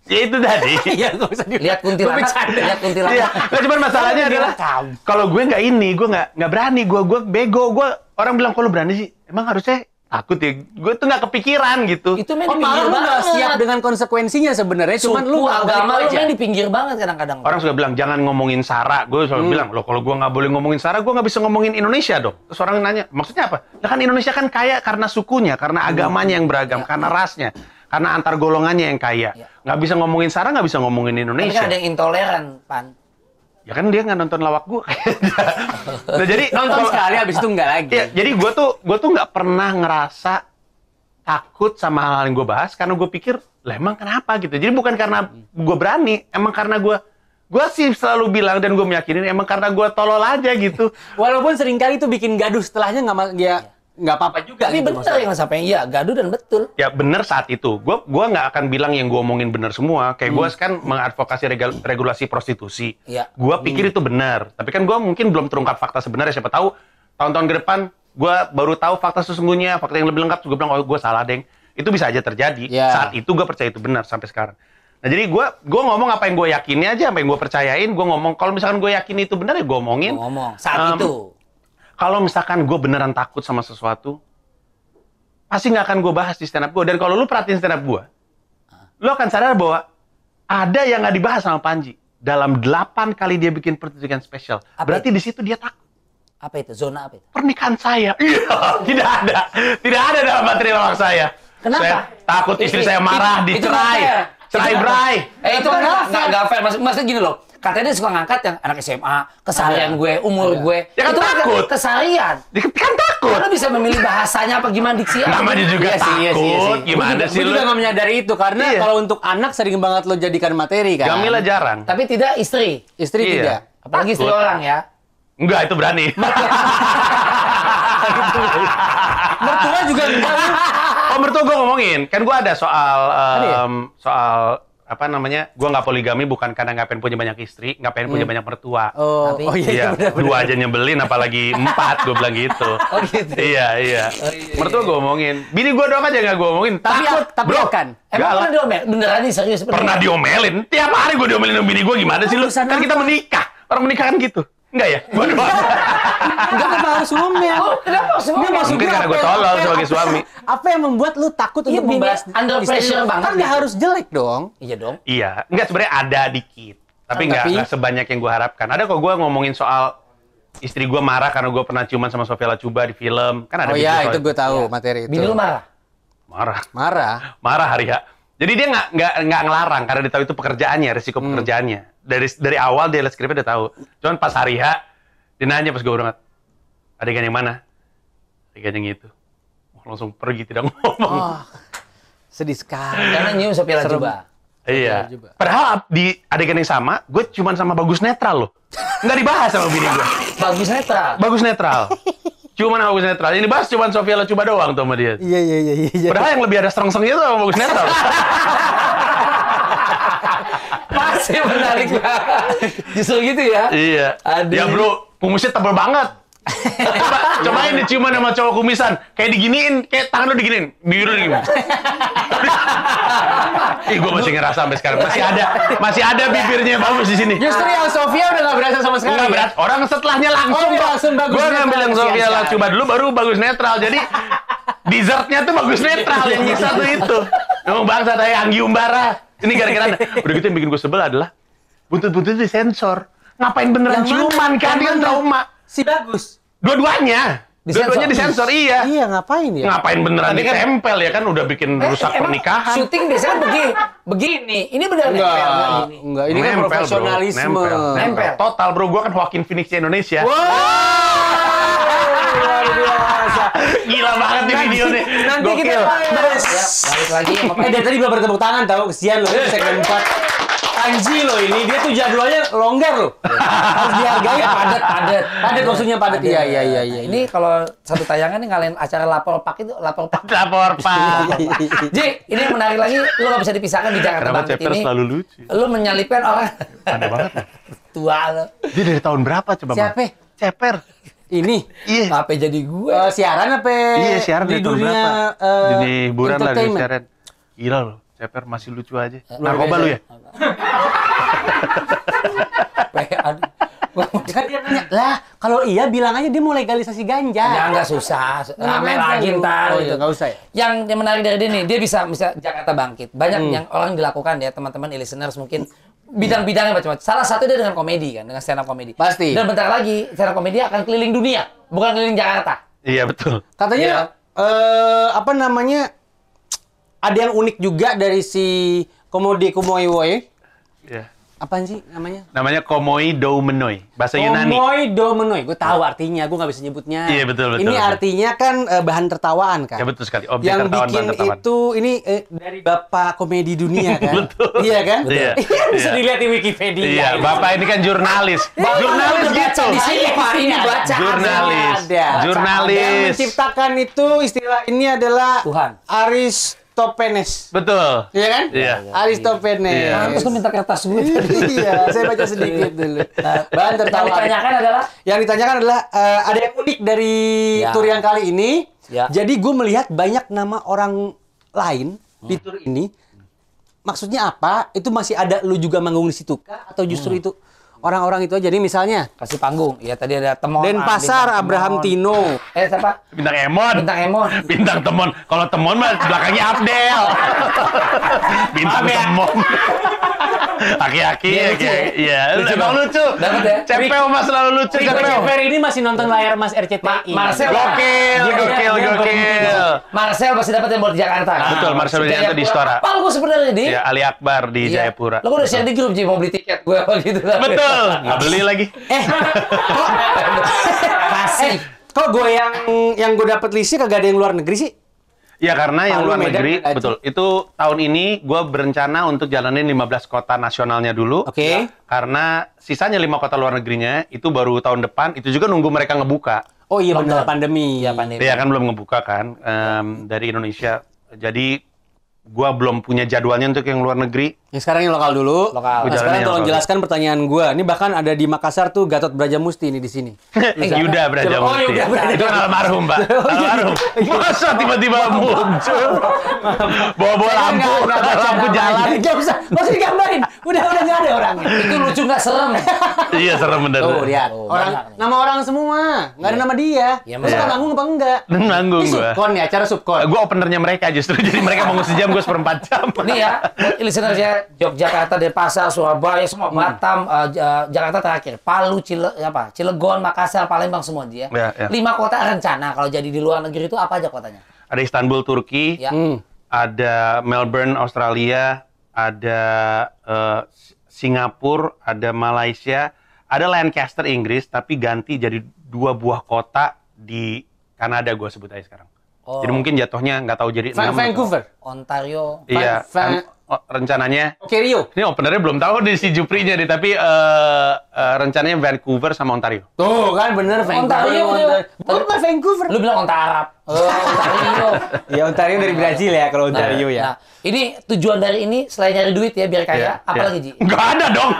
ya itu tadi. Iya, nggak usah di. lihat kuntilanak lihat kuntilanak Iya, nah, cuman masalahnya adalah kalau gue nggak ini, gue nggak nggak berani, gue gue bego, gue orang bilang kalau berani sih, emang harusnya takut ya. Gue tuh nggak kepikiran gitu. itu main Oh, di malah pinggir lu nggak banget siap dengan konsekuensinya sebenarnya. Cuman suku lu agama lu aja. main di pinggir banget kadang-kadang Orang suka bilang jangan ngomongin Sarah. Gue selalu bilang loh kalau gue nggak boleh ngomongin Sarah, gue nggak bisa ngomongin Indonesia dong. Terus orang nanya, maksudnya apa? Ya kan Indonesia kan kaya karena sukunya, karena agamanya yang beragam, karena rasnya, karena antar golongannya yang kaya. Nggak bisa ngomongin Sarah, nggak bisa ngomongin Tapi Indonesia. kan ada yang intoleran, Pan. Ya kan dia nggak nonton lawak gua. nah, jadi Nonton kalau- sekali habis itu enggak lagi. Iya, jadi gue tuh gue tuh nggak pernah ngerasa takut sama hal yang gue bahas karena gue pikir lah emang kenapa gitu. Jadi bukan karena gue berani, emang karena gue gue sih selalu bilang dan gue meyakini emang karena gue tolol aja gitu. Walaupun sering kali itu bikin gaduh setelahnya nggak ya nggak apa-apa juga Tapi gitu bener maksudnya. yang sampai iya, gaduh dan betul. Ya bener saat itu. Gue gua nggak akan bilang yang gue omongin bener semua. Kayak gue kan mengadvokasi regal- regulasi prostitusi. Iya. Gue pikir itu benar. Tapi kan gue mungkin belum terungkap fakta sebenarnya. Siapa tahu tahun-tahun ke depan gue baru tahu fakta sesungguhnya, fakta yang lebih lengkap. Gue bilang, oh gue salah, Deng. Itu bisa aja terjadi. Iya. Saat itu gue percaya itu benar sampai sekarang. Nah jadi gue gue ngomong apa yang gue yakini aja, apa yang gue percayain. Gue ngomong kalau misalkan gue yakin itu benar ya gue omongin. Ngomong saat Em, itu. Kalau misalkan gue beneran takut sama sesuatu, pasti nggak akan gue bahas di stand up gue. Dan kalau lu perhatiin stand up gue, lu akan sadar bahwa ada yang nggak dibahas sama Panji. Dalam delapan kali dia bikin pertunjukan spesial. Apa Berarti di situ dia takut. Apa itu? Zona apa itu? Pernikahan saya. Iya, tidak ada. Tidak ada dalam materi lawak saya. Kenapa? Saya takut istri Itu- saya marah, itu- itu dicerai. fair. Cerai Itu nggak berai. Eh itu kan nggak nggak- nggak fair. Maksud, maksudnya gini loh. Katanya dia suka ngangkat yang anak SMA, keseharian gue, umur gue. Ya kan itu takut. keseharian. Dia kan takut. Karena bisa memilih bahasanya apa gimana diksi. Namanya juga Iya sih, iya sih, iya takut. sih. Gimana Gua juga, sih lu? juga nggak menyadari itu karena Iya. kalau untuk anak sering banget lo jadikan materi kan. Jamila jarang. Tapi tidak istri. Istri Iya. tidak. Apalagi istri Takut. orang ya. Enggak, itu berani. Mertua juga enggak. Oh, mertua gue ngomongin. Kan gue ada soal em, soal apa namanya? Gue nggak poligami bukan karena nggak pengen punya banyak istri, nggak pengen punya banyak mertua. Oh, Tapi- oh iya, iya Iya, benar, benar. dua aja nyebelin, apalagi empat, gue bilang gitu. Oh gitu. Iya, iya. iya, Mertua gue omongin. Bini gue doang aja nggak gue omongin. Tapi Takut, tapi bro. akan. Emang Galak. pernah diomel? Beneran nih serius? beneran? Pernah diomelin. Tiap hari gue diomelin sama bini gue gimana sih lu? Kan kita menikah. Orang menikah kan gitu. Enggak ya? Gue doang. Enggak kenapa harus ngomel. Oh, kenapa harus ngomel? Nggak, maksud Mungkin gua karena gue tolol sebagai suami. Apa yang membuat lu takut Iya, untuk membahas under pressure banget Kan nggak gitu. harus jelek dong. Iya dong. Iya, enggak sebenarnya ada dikit, tapi Oh, enggak, enggak sebanyak yang gue harapkan. Ada kok gue ngomongin soal istri gue marah karena gue pernah ciuman sama Sofia Lacuba di film, kan ada Oh iya, itu gue tahu Iya. materi itu. Bini lu marah? marah, Marah. marah hari ya. Jadi dia nggak nggak nggak ngelarang karena dia tahu itu pekerjaannya, risiko Hmm. pekerjaannya. Dari dari awal dia lihat skripnya dia tahu. Cuman pas hari H, dia nanya pas gue berangkat, adegan yang mana? Adegan yang itu. Wah, langsung pergi tidak ngomong. Oh, sedih sekali. Karena nyium Serem. Lajuba. Iya. juga. Padahal di adegan yang sama, gue cuman sama Bagus Netral loh. Nggak dibahas sama bini gue. Bagus netral. Bagus netral. Cuman sama Bagus netral. Ini bahas cuman Sofia Lacuba doang tuh sama dia. Iya iya iya iya. Padahal yang lebih ada sereng-serengnya tuh sama Bagus netral. Masih menarik banget. Justru gitu ya. iya. Aduh. Ya bro, kumisnya tebel banget. Coba, cobain diciuman sama cowok kumisan. Kayak diginiin, kayak tangan lu diginiin. Biru gini. Ih, gue masih ngerasa sampai sekarang. Masih ada, masih ada bibirnya bagus di sini. Justru yang Sofia udah gak berasa sama sekali. Ya? berat. Orang setelahnya langsung Oh, langsung bagus netral. ngambil yang Sofia siap. Lacuba dulu, baru bagus netral. Jadi dessertnya tuh bagus netral. Yang nyisa tuh itu. Emang bangsa saya Anggi Umbara. Ini gara-gara udah gitu yang bikin gue sebel adalah buntut-buntut disensor. Ngapain beneran ciuman kan? Dia trauma. Si bagus. Dua-duanya. Dua-duanya disensor, iya. Iya ngapain ya? Ngapain beneran Tapi kan- ditempel ya kan? Udah bikin Eh, rusak emang pernikahan. Syuting biasanya begini. Begini. Ini beneran Enggak, nempel, nggak gini. enggak. Ini kan bro. profesionalisme. Nempel, nempel. Nempel. Total bro, gue kan Joaquin Phoenix Indonesia. Luar biasa. Gila banget nih video nih. Nanti kita Gokil. bahas. Ya, balik lagi. Eh, dari tadi belum bertepuk tangan tahu kesian loh ini segmen 4. Anji loh ini, dia tuh jadwalnya longgar loh. Harus dihargai. padat, padat. Padat maksudnya padat. Iya, iya, iya, iya. Ini kalau satu tayangan nih ngalahin acara lapor pak itu lapor pak. Lapor pak. Ji, ini yang menarik lagi, lu gak bisa dipisahkan di Jakarta Kenapa Bangkit chapter ini. selalu lucu? Lu menyalipkan orang Aneh banget. ya. tua lu. Dia dari tahun berapa coba? Siapa? Ceper. Ini Iya. Apa jadi gue? eh, siaran apa? Iya siaran di dunia berapa? di hiburan lah di siaran. Gila loh. Ceper masih lucu aja. luar Narkoba biasa. lu ya? Kan lah kalau iya bilang aja dia mau legalisasi ganja. Ya nggak susah, rame lagi ntar. Oh, gitu. iya, nggak usah ya? Yang yang menarik dari dia nih, dia bisa bisa Jakarta bangkit. Banyak Hmm. yang orang dilakukan ya teman-teman listeners mungkin bidang-bidangnya macam-macam. Salah satu dia dengan komedi kan, dengan stand up komedi. Pasti. Dan bentar lagi stand up komedi akan keliling dunia, bukan keliling Jakarta. Iya betul. Katanya Iya. eh apa namanya? ada yang unik juga dari si Komode Kumoiwoe. Iya. Apaan sih namanya? Namanya Komoi Doumenoi, bahasa Yunani. Komoi Domenoi. Gue tahu artinya, gue nggak bisa nyebutnya. Iya, betul, betul, Ini betul. artinya kan eh, bahan tertawaan kan. Ya betul sekali, objek yang tertawan bikin bahan tertawan. itu ini eh, dari bapak komedi dunia kan. Betul. Iya kan? Iya, Bisa iya. dilihat di Wikipedia. Iya, Bapak ini kan jurnalis. jurnalis Udah baca gitu. di sini Pak, ini baca. Jurnalis. Ada. Jurnalis. Yang menciptakan itu istilah ini adalah Tuhan. Aristopenes. Betul. Iya kan? Iya. Aristopenes. Iya. Pantes lu minta kertas gue tadi. iya, saya baca sedikit dulu. Bahan Yang tertawa. ditanyakan adalah Yang ditanyakan adalah eh, ada yang unik dari Ya. tur yang kali ini. Ya. Jadi gue melihat banyak nama orang lain di tur ini. Maksudnya apa? Itu masih ada lu juga manggung di situ kah? Atau justru itu orang-orang itu aja? Jadi misalnya kasih panggung. Ya tadi ada temon. Denpasar Bintang Abraham Temon. Tino. Eh siapa? Bintang Emon. Bintang Emon. Bintang Temon. Kalau Temon mah belakangnya Abdel. Bintang Maaf ya. Temon. Aki-aki ya lucu kayak ya? iya. Lucu Emang banget. lucu. Dapat ya? Cepeo mas selalu lucu Cepeo. Ceper ini masih nonton layar Mas RCTI. Ma- Marcel. Gokil, gokil, gokil. Marcel pasti dapat yang buat di Jakarta. Betul, Marcel Widianto di Istora. Apa gue sebenarnya di? Ya, Ali Akbar di Iya. Jayapura. Lo udah share di grup Ji mau beli tiket gue apa gitu. Betul. Nggak beli lagi. Eh, kok Kasih. kok gue yang yang gue dapet listnya kagak ada yang luar negeri sih? Ya karena yang Palu, luar Medan, negeri, Aceh. betul. Itu tahun ini gue berencana untuk jalanin 15 kota nasionalnya dulu. Oke. Karena sisanya lima kota luar negerinya itu baru tahun depan. Itu juga nunggu mereka ngebuka. Oh iya benar pandemi. Iya pandemi. Dia kan belum ngebuka kan em, dari Indonesia. Jadi gua belum punya jadwalnya untuk yang luar negeri. Yang sekarang yang lokal dulu. Lokal. Nah, sekarang tolong lokal. jelaskan pertanyaan gue. Ini bahkan ada di Makassar tuh Gatot Brajamusti ini di sini. Yuda Brajamusti. Oh, Yuda Brajamusti. Itu almarhum, Pak. Almarhum. Masa tiba-tiba muncul? Bawa-bawa lampu, Nggak- nggak baca lampu jalan. Nggak usah, nggak usah digambarin. Udah udah nggak ada orangnya. Itu lucu nggak serem? Iya, serem bener. Tuh lihat, Oh, orang nama orang semua, nggak ada nama dia. Iya, Masa iya. nanggung apa enggak? Dan nanggung gua. subkon ya, acara subkon. Gue openernya mereka justru. Jadi mereka mau sejam, gue seperempat jam. Nih ya, buat listenersnya Yogyakarta, Denpasar, Surabaya, semua Hmm. Batam, eh, J- Jakarta terakhir, Palu, Cile, apa, Cilegon, Makassar, Palembang semua dia. Ya, ya. Lima kota rencana kalau jadi di luar negeri itu apa aja kotanya? Ada Istanbul, Turki. Ya. Hmm. ada Melbourne, Australia, ada eh, Singapura, ada Malaysia, ada Lancaster, Inggris, tapi ganti jadi dua buah kota di Kanada gue sebut aja sekarang. Oh. Jadi mungkin jatuhnya nggak tahu jadi Va- enam atau- Vancouver. Ontario. Iya, Van- kan, oh, rencananya Oke Rio. ini openernya belum tahu di si Juprinya nih, tapi eh, eh, rencananya Vancouver sama Ontario. Tuh kan bener Vancouver. Ontario, Ontario. Ontario. Bukan Vancouver. Lu bilang onta Arab. Oh, Ontario. Ya Ontario dari Brazil ya kalau Ontario ya. Nah, ini tujuan dari ini selain nyari duit ya biar kaya, Iya, apalagi iya. Ji? Nggak ada dong.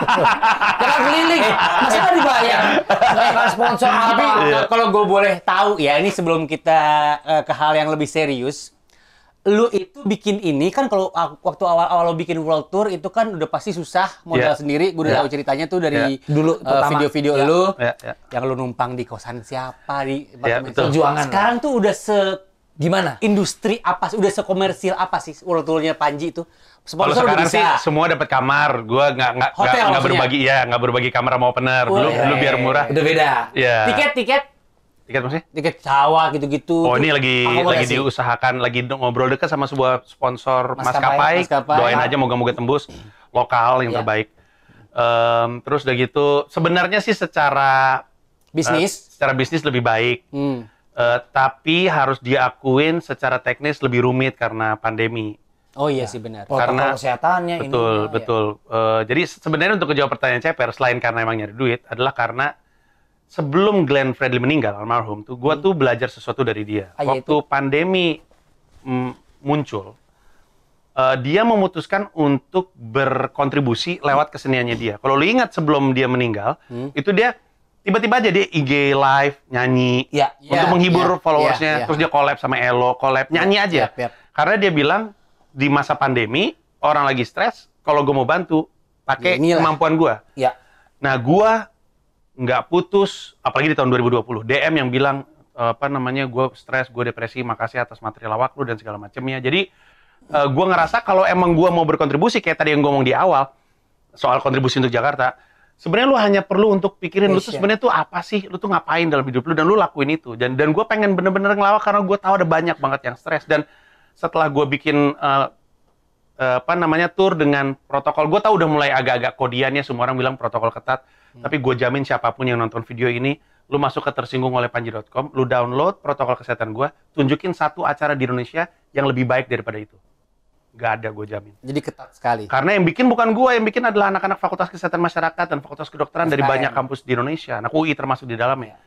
Jangan keliling, masa nggak dibayar? Mereka sponsor Tapi apa? Eh, kalau gue boleh tahu ya, ini sebelum kita eh, ke hal yang lebih serius, lu itu bikin ini kan kalau waktu awal-awal lo bikin world tour itu kan udah pasti susah modal Iya. sendiri. Gue udah Iya. tahu ceritanya tuh dari Iya. Dulu, eh, video-video Iya. lu Ya, ya. yang lu numpang di kosan siapa di Iya, betul. siapa. Perjuangan. Sekarang tuh udah se Gimana? industri apa sih? Udah sekomersil apa sih world tournya Panji itu? Kalau sekarang bisa. sih semua dapat kamar, gue nggak nggak nggak- berbagi ya nggak berbagi kamar sama opener. Dulu Wah, dulu biar murah. Udah beda. Iya. Tiket tiket Tiket maksudnya? tiket pesawat gitu-gitu. Oh ini lagi lagi diusahakan, lagi ngobrol dekat sama sebuah sponsor Maskapai. maskapai. Maskapai. Doain aja moga-moga tembus lokal yang Iya. terbaik. Em, terus udah gitu, sebenarnya sih secara bisnis. eh, secara bisnis lebih baik, Hmm. Eh, tapi harus diakuin secara teknis lebih rumit karena pandemi. Oh iya sih benar. Protokol Karena- kesehatannya ini. betul, ya. betul. Eh, jadi sebenarnya untuk menjawab pertanyaan Ceper, selain karena emang nyari duit, adalah karena sebelum Glenn Fredly meninggal almarhum tuh, gua tuh belajar sesuatu dari dia. Ah, Waktu pandemi mm, muncul, eh, dia memutuskan untuk berkontribusi lewat keseniannya dia. Kalau lu ingat sebelum dia meninggal, Hmm. itu dia tiba-tiba aja dia IG live nyanyi Ya, untuk ya, menghibur ya, followersnya, ya, ya. terus dia collab sama Elo, collab nyanyi aja. Karena dia bilang di masa pandemi orang lagi stres, kalau gue mau bantu pakai Ya, kemampuan gue. Ya. Nah gue nggak putus, apalagi di tahun 2020. DM yang bilang apa namanya gue stres, gue depresi, makasih atas material lawak lu dan segala macamnya. Jadi eh, gue ngerasa kalau emang gue mau berkontribusi kayak tadi yang gue ngomong di awal soal kontribusi untuk Jakarta, sebenarnya lu hanya perlu untuk pikirin lu tuh sebenarnya tuh apa sih, lu tuh ngapain dalam hidup lu dan lu lakuin itu. Dan dan gue pengen bener-bener ngelawak karena gue tahu ada banyak banget yang stres dan setelah gue bikin eh, apa namanya tour dengan protokol, gue tahu udah mulai agak-agak kodiannya semua orang bilang protokol ketat. Tapi gue jamin siapa pun yang nonton video ini, lu masuk ke tersinggung oleh panji.com, lu download protokol kesehatan gue, tunjukin satu acara di Indonesia yang lebih baik daripada itu. Gak ada, gue jamin. Jadi ketat sekali. Karena yang bikin bukan gua, yang bikin adalah anak-anak Fakultas Kesehatan Masyarakat dan Fakultas Kedokteran dari FKM. banyak kampus di Indonesia. Anak UI termasuk di dalamnya.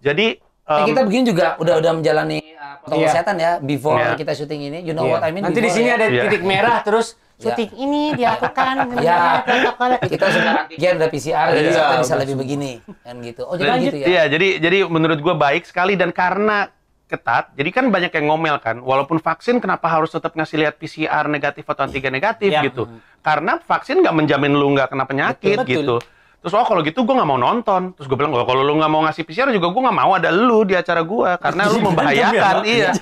Jadi Eh, em, kita begini juga udah udah menjalani uh, protokol Iya. kesehatan ya before Iya. kita syuting ini. You know Iya. what I mean? Nanti di sini ya. ada Iya. titik merah terus Ya. syuting ini dilakukan Ya, protokol. kita sudah antigen, udah PCR, jadi Iya, kita bisa lebih begini kan gitu. Oh jadi gitu ya? Iya, jadi jadi menurut gua baik sekali dan karena ketat, jadi kan banyak yang ngomel kan, walaupun vaksin kenapa harus tetap ngasih lihat PCR negatif atau antigen negatif Iya. gitu. Karena vaksin nggak menjamin lu nggak kena penyakit Betul, betul. gitu. Terus oh kalau gitu gua nggak mau nonton. Terus gue bilang "Oh, kalau lu nggak mau ngasih PCR juga gua nggak mau ada lu di acara gua karena lu membahayakan. Iya.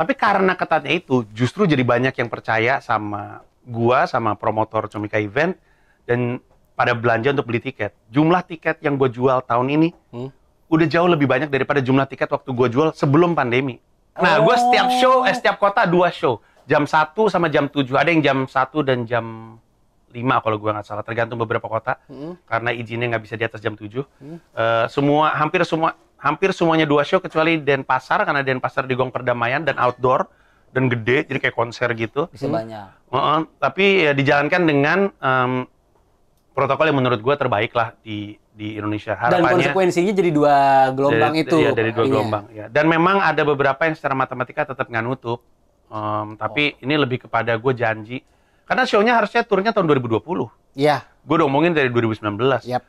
Tapi karena ketatnya itu, justru jadi banyak yang percaya sama gua, sama promotor Comika Event, dan pada belanja untuk beli tiket. Jumlah tiket yang gue jual tahun ini, Hmm. udah jauh lebih banyak daripada jumlah tiket waktu gue jual sebelum pandemi. Nah, gue setiap show, eh, setiap kota dua show. Jam 1 sama jam 7. Ada yang jam 1 dan jam 5 kalau gue nggak salah. Tergantung beberapa kota. Karena izinnya nggak bisa di atas jam 7. Eh, semua, hampir semua, hampir semuanya dua show kecuali Denpasar. Karena Denpasar di Gong Perdamaian dan outdoor. Dan gede, jadi kayak konser gitu. Bisa banyak. Heeh, tapi ya dijalankan dengan em, protokol yang menurut gue terbaik lah di di Indonesia. Dan Harapannya konsekuensinya jadi dua gelombang dari, itu. iya, dari dua Iya. gelombang. Ya. Dan memang ada beberapa yang secara matematika tetap nggak nutup. Em, tapi Oh. ini lebih kepada gue janji. Karena show-nya harusnya turunnya tahun 2020. Iya. Gue udah ngomongin dari 2019. Yap.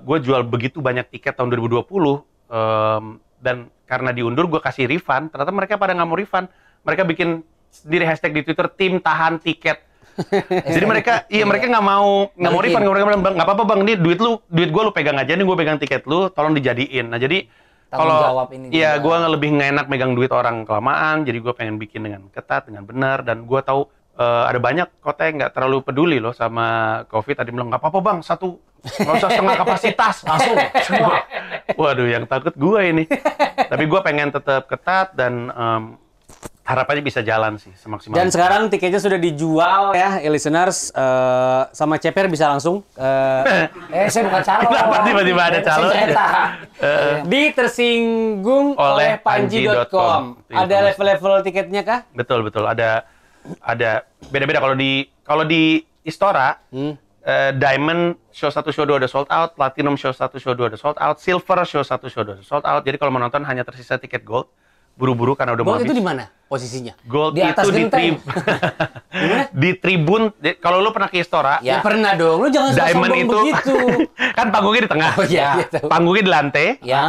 gue jual begitu banyak tiket tahun 2020 em, dan karena diundur gue kasih refund ternyata mereka pada nggak mau refund mereka bikin sendiri hashtag di twitter tim tahan tiket jadi mereka iya mereka nggak mau nggak mau refund mereka bilang "Bang, nggak apa-apa bang ini duit lu duit gue lu pegang aja nih gue pegang tiket lu tolong dijadiin nah jadi kalau iya gue lebih nggak enak megang duit orang kelamaan jadi gue pengen bikin dengan ketat dengan benar dan gue tahu eh, ada banyak kota yang nggak terlalu peduli loh sama covid tadi bilang nggak apa-apa bang satu nggak usah setengah kapasitas langsung semua waduh yang takut gue ini tapi gue pengen tetap ketat dan em, harapannya bisa jalan sih semaksimal Dan sekarang tiketnya sudah dijual ya, eh, listeners. Eh, sama Ceper bisa langsung eh, Eh, saya bukan calon. Kenapa tiba-tiba ada calon? cetak. di tersinggung Oleh panji.com. panji.com. Ada level-level tiketnya kah? betul betul ada ada beda-beda kalau di kalau di Istora Hmm. eh, Diamond show 1 show 2 udah sold out, Platinum show 1 show 2 udah sold out, Silver show 1 show 2 udah sold out. Jadi kalau mau nonton hanya tersisa tiket Gold. Buru-buru karena udah mau Gold itu habis. di mana posisinya? Gold Di atas itu di, tri- di tribun. di- kalau lu pernah ke Istora, Ya. Ya, pernah dong. Lu jangan Diamond itu begitu. kan panggungnya di tengah. Oh iya, Ya. tahu. Panggungnya di lantai. Ya.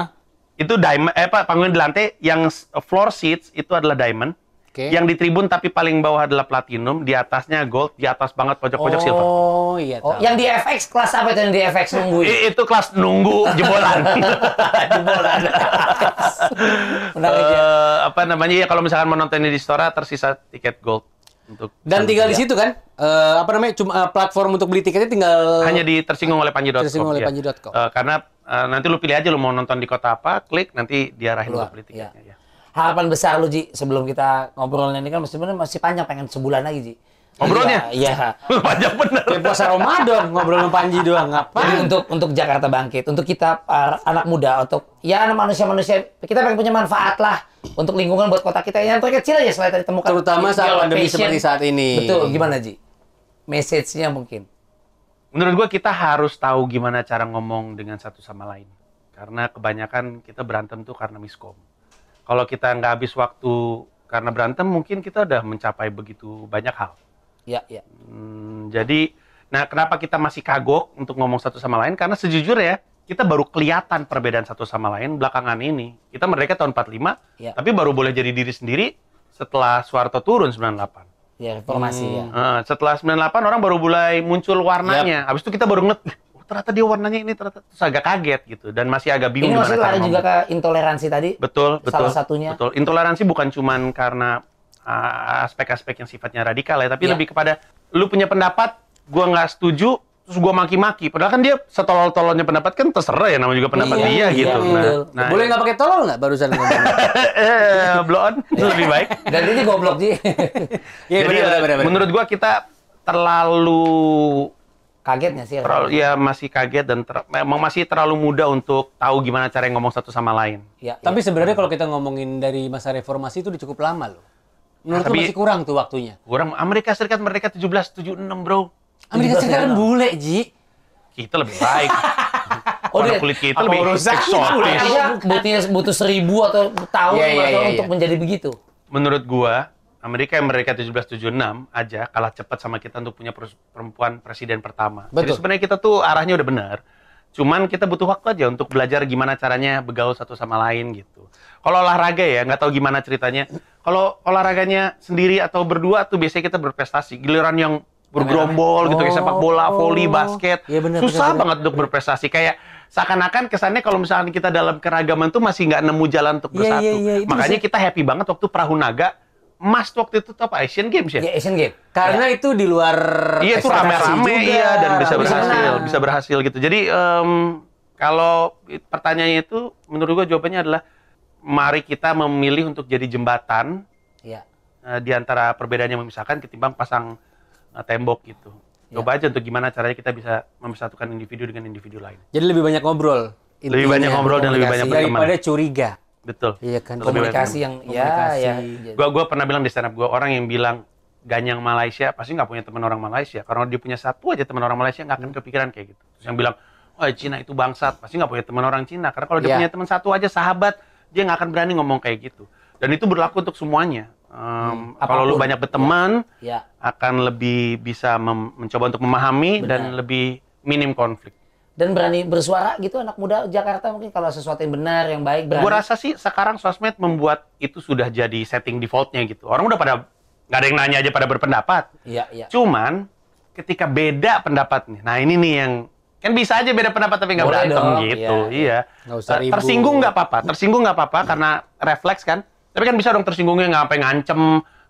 Itu diamond eh apa panggungnya di lantai yang floor seats itu adalah diamond. Oke. Yang di tribun tapi paling bawah adalah platinum, di atasnya gold, di atas banget pojok-pojok silver. Oh iya Oh, yang di FX kelas apa itu yang di FX nungguin? I- itu kelas nunggu jebolan. Jebolan. Eh, apa namanya ya kalau misalkan menonton di Istora tersisa tiket gold untuk Dan tinggal di situ kan? Eh, apa namanya? Cuma eh, platform untuk beli tiketnya tinggal hanya di tersinggung oleh panji.com. Tersinggung oleh ya. panji.com. Eh, karena eh, nanti lu pilih aja lu mau nonton di kota apa, klik nanti diarahin Keluar, untuk beli tiketnya ya. Harapan besar lu Ji sebelum kita ngobrolnya ini kan sebenarnya masih panjang pengen sebulan lagi Ji. Ngobrolnya? Iya. Panjang bener. Kayak puasa Ramadan ngobrol sama Panji doang. Jadi Ngapain? untuk untuk Jakarta bangkit, untuk kita para anak muda, untuk ya manusia-manusia, kita pengen punya manfaat lah untuk lingkungan buat kota kita yang terkecil aja selain tadi temukan. Terutama saat pandemi seperti saat ini. Betul, gimana Ji? Message-nya mungkin. Menurut gua kita harus tahu gimana cara ngomong dengan satu sama lain. Karena kebanyakan kita berantem tuh karena miskom. Kalau kita nggak habis waktu karena berantem, mungkin kita udah mencapai begitu banyak hal. Ya, ya. Hmm, jadi, nah kenapa kita masih kagok untuk ngomong satu sama lain? Karena sejujurnya kita baru kelihatan perbedaan satu sama lain belakangan ini. Kita merdeka tahun 45, Ya. tapi baru boleh jadi diri sendiri setelah Soeharto turun 98. Ya, reformasi ya. Eh, setelah 98 orang baru mulai muncul warnanya. Habis itu kita baru ngeliat, ternyata dia warnanya ini ternyata terus agak kaget gitu dan masih agak bingung Ini maksudnya lari juga ke intoleransi tadi. Betul, betul. Salah satunya. Betul. Intoleransi bukan cuman karena uh, aspek-aspek yang sifatnya radikal ya, tapi Ya. lebih kepada lu punya pendapat, gua nggak setuju, terus gua maki-maki. Padahal kan dia setolol-tololnya pendapat kan terserah ya namanya juga pendapat Iya, dia iya, gitu. betul. Nah, nah Boleh nggak pakai tolol nggak barusan ngomong? eh, blow on itu lebih baik. Dan ini goblok sih. Iya Jadi benar eh, benar benar. menurut gua kita terlalu Kagetnya sih. terlalu ya masih kaget dan ter- memang masih terlalu muda untuk tahu gimana cara ngomong satu sama lain. Ya, Tapi sebenarnya kalau kita ngomongin dari masa reformasi itu udah cukup lama loh. Menurut lu Tapi- masih kurang tuh waktunya. Orang Amerika Serikat merdeka 1776, Bro. Amerika Serikat kan bule, Ji. Kita lebih baik. Oh, Warna dia- kulit kita lebih urusannya? eksotis. Butuhnya butuh seribu atau tahun Iya, iya, atau iya, untuk iya. menjadi begitu. Menurut gua, Amerika yang merdeka 1776 aja kalah cepat sama kita untuk punya perempuan presiden pertama. Jadi Betul. sebenarnya kita tuh arahnya udah benar. Cuman kita butuh waktu aja untuk belajar gimana caranya begaul satu sama lain gitu. Kalau olahraga ya, nggak tahu gimana ceritanya. Kalau olahraganya sendiri atau berdua tuh biasanya kita berprestasi. Giliran yang bergerombol gitu kayak sepak bola, voli, Oh. basket. Iya, benar, Susah benar, banget untuk berprestasi. Kayak seakan-akan kesannya kalau misalkan kita dalam keragaman tuh masih nggak nemu jalan untuk Iya, bersatu. iya, iya, itu Makanya bisa- kita happy banget waktu perahu naga emas waktu itu apa Asian Games ya? Ya Asian Game. Karena itu di luar Iya itu rame-rame iya dan bisa Bisa berhasil, bisa berhasil gitu. Jadi em, kalau pertanyaannya itu menurut gua jawabannya adalah mari kita memilih untuk jadi jembatan Ya. eh, di antara perbedaan yang memisahkan ketimbang pasang eh, tembok gitu. Coba aja untuk gimana caranya kita bisa mempersatukan individu dengan individu lain. Jadi lebih banyak ngobrol. Lebih banyak ngobrol dan lebih banyak berteman. daripada curiga. Betul. Iya kan. Komunikasi yang ya Komunikasi. ya. Gua gua pernah bilang di stand up gua orang yang bilang ganyang Malaysia pasti nggak punya teman orang Malaysia karena dia punya satu aja teman orang Malaysia nggak akan kepikiran kayak gitu. Terus yang bilang wah Cina itu bangsat pasti nggak punya teman orang Cina karena kalau dia Iya. punya teman satu aja sahabat dia nggak akan berani ngomong kayak gitu. Dan itu berlaku untuk semuanya. Em, kalau lu banyak berteman Ya. akan lebih bisa mencoba untuk memahami dan lebih minim konflik. Dan berani bersuara gitu anak muda Jakarta mungkin kalau sesuatu yang benar, yang baik berani. Gue rasa sih sekarang sosmed membuat itu sudah jadi setting defaultnya gitu. Orang udah pada nggak ada yang nanya aja pada berpendapat. Iya, iya. Cuman ketika beda pendapatnya, nah ini nih yang kan bisa aja beda pendapat tapi nggak berantem dong, gitu, iya, iya. Nggak usah Eh, ribut. Tersinggung nggak apa-apa, tersinggung nggak apa-apa karena refleks kan. Tapi kan bisa dong tersinggungnya nggak sampai ngancem,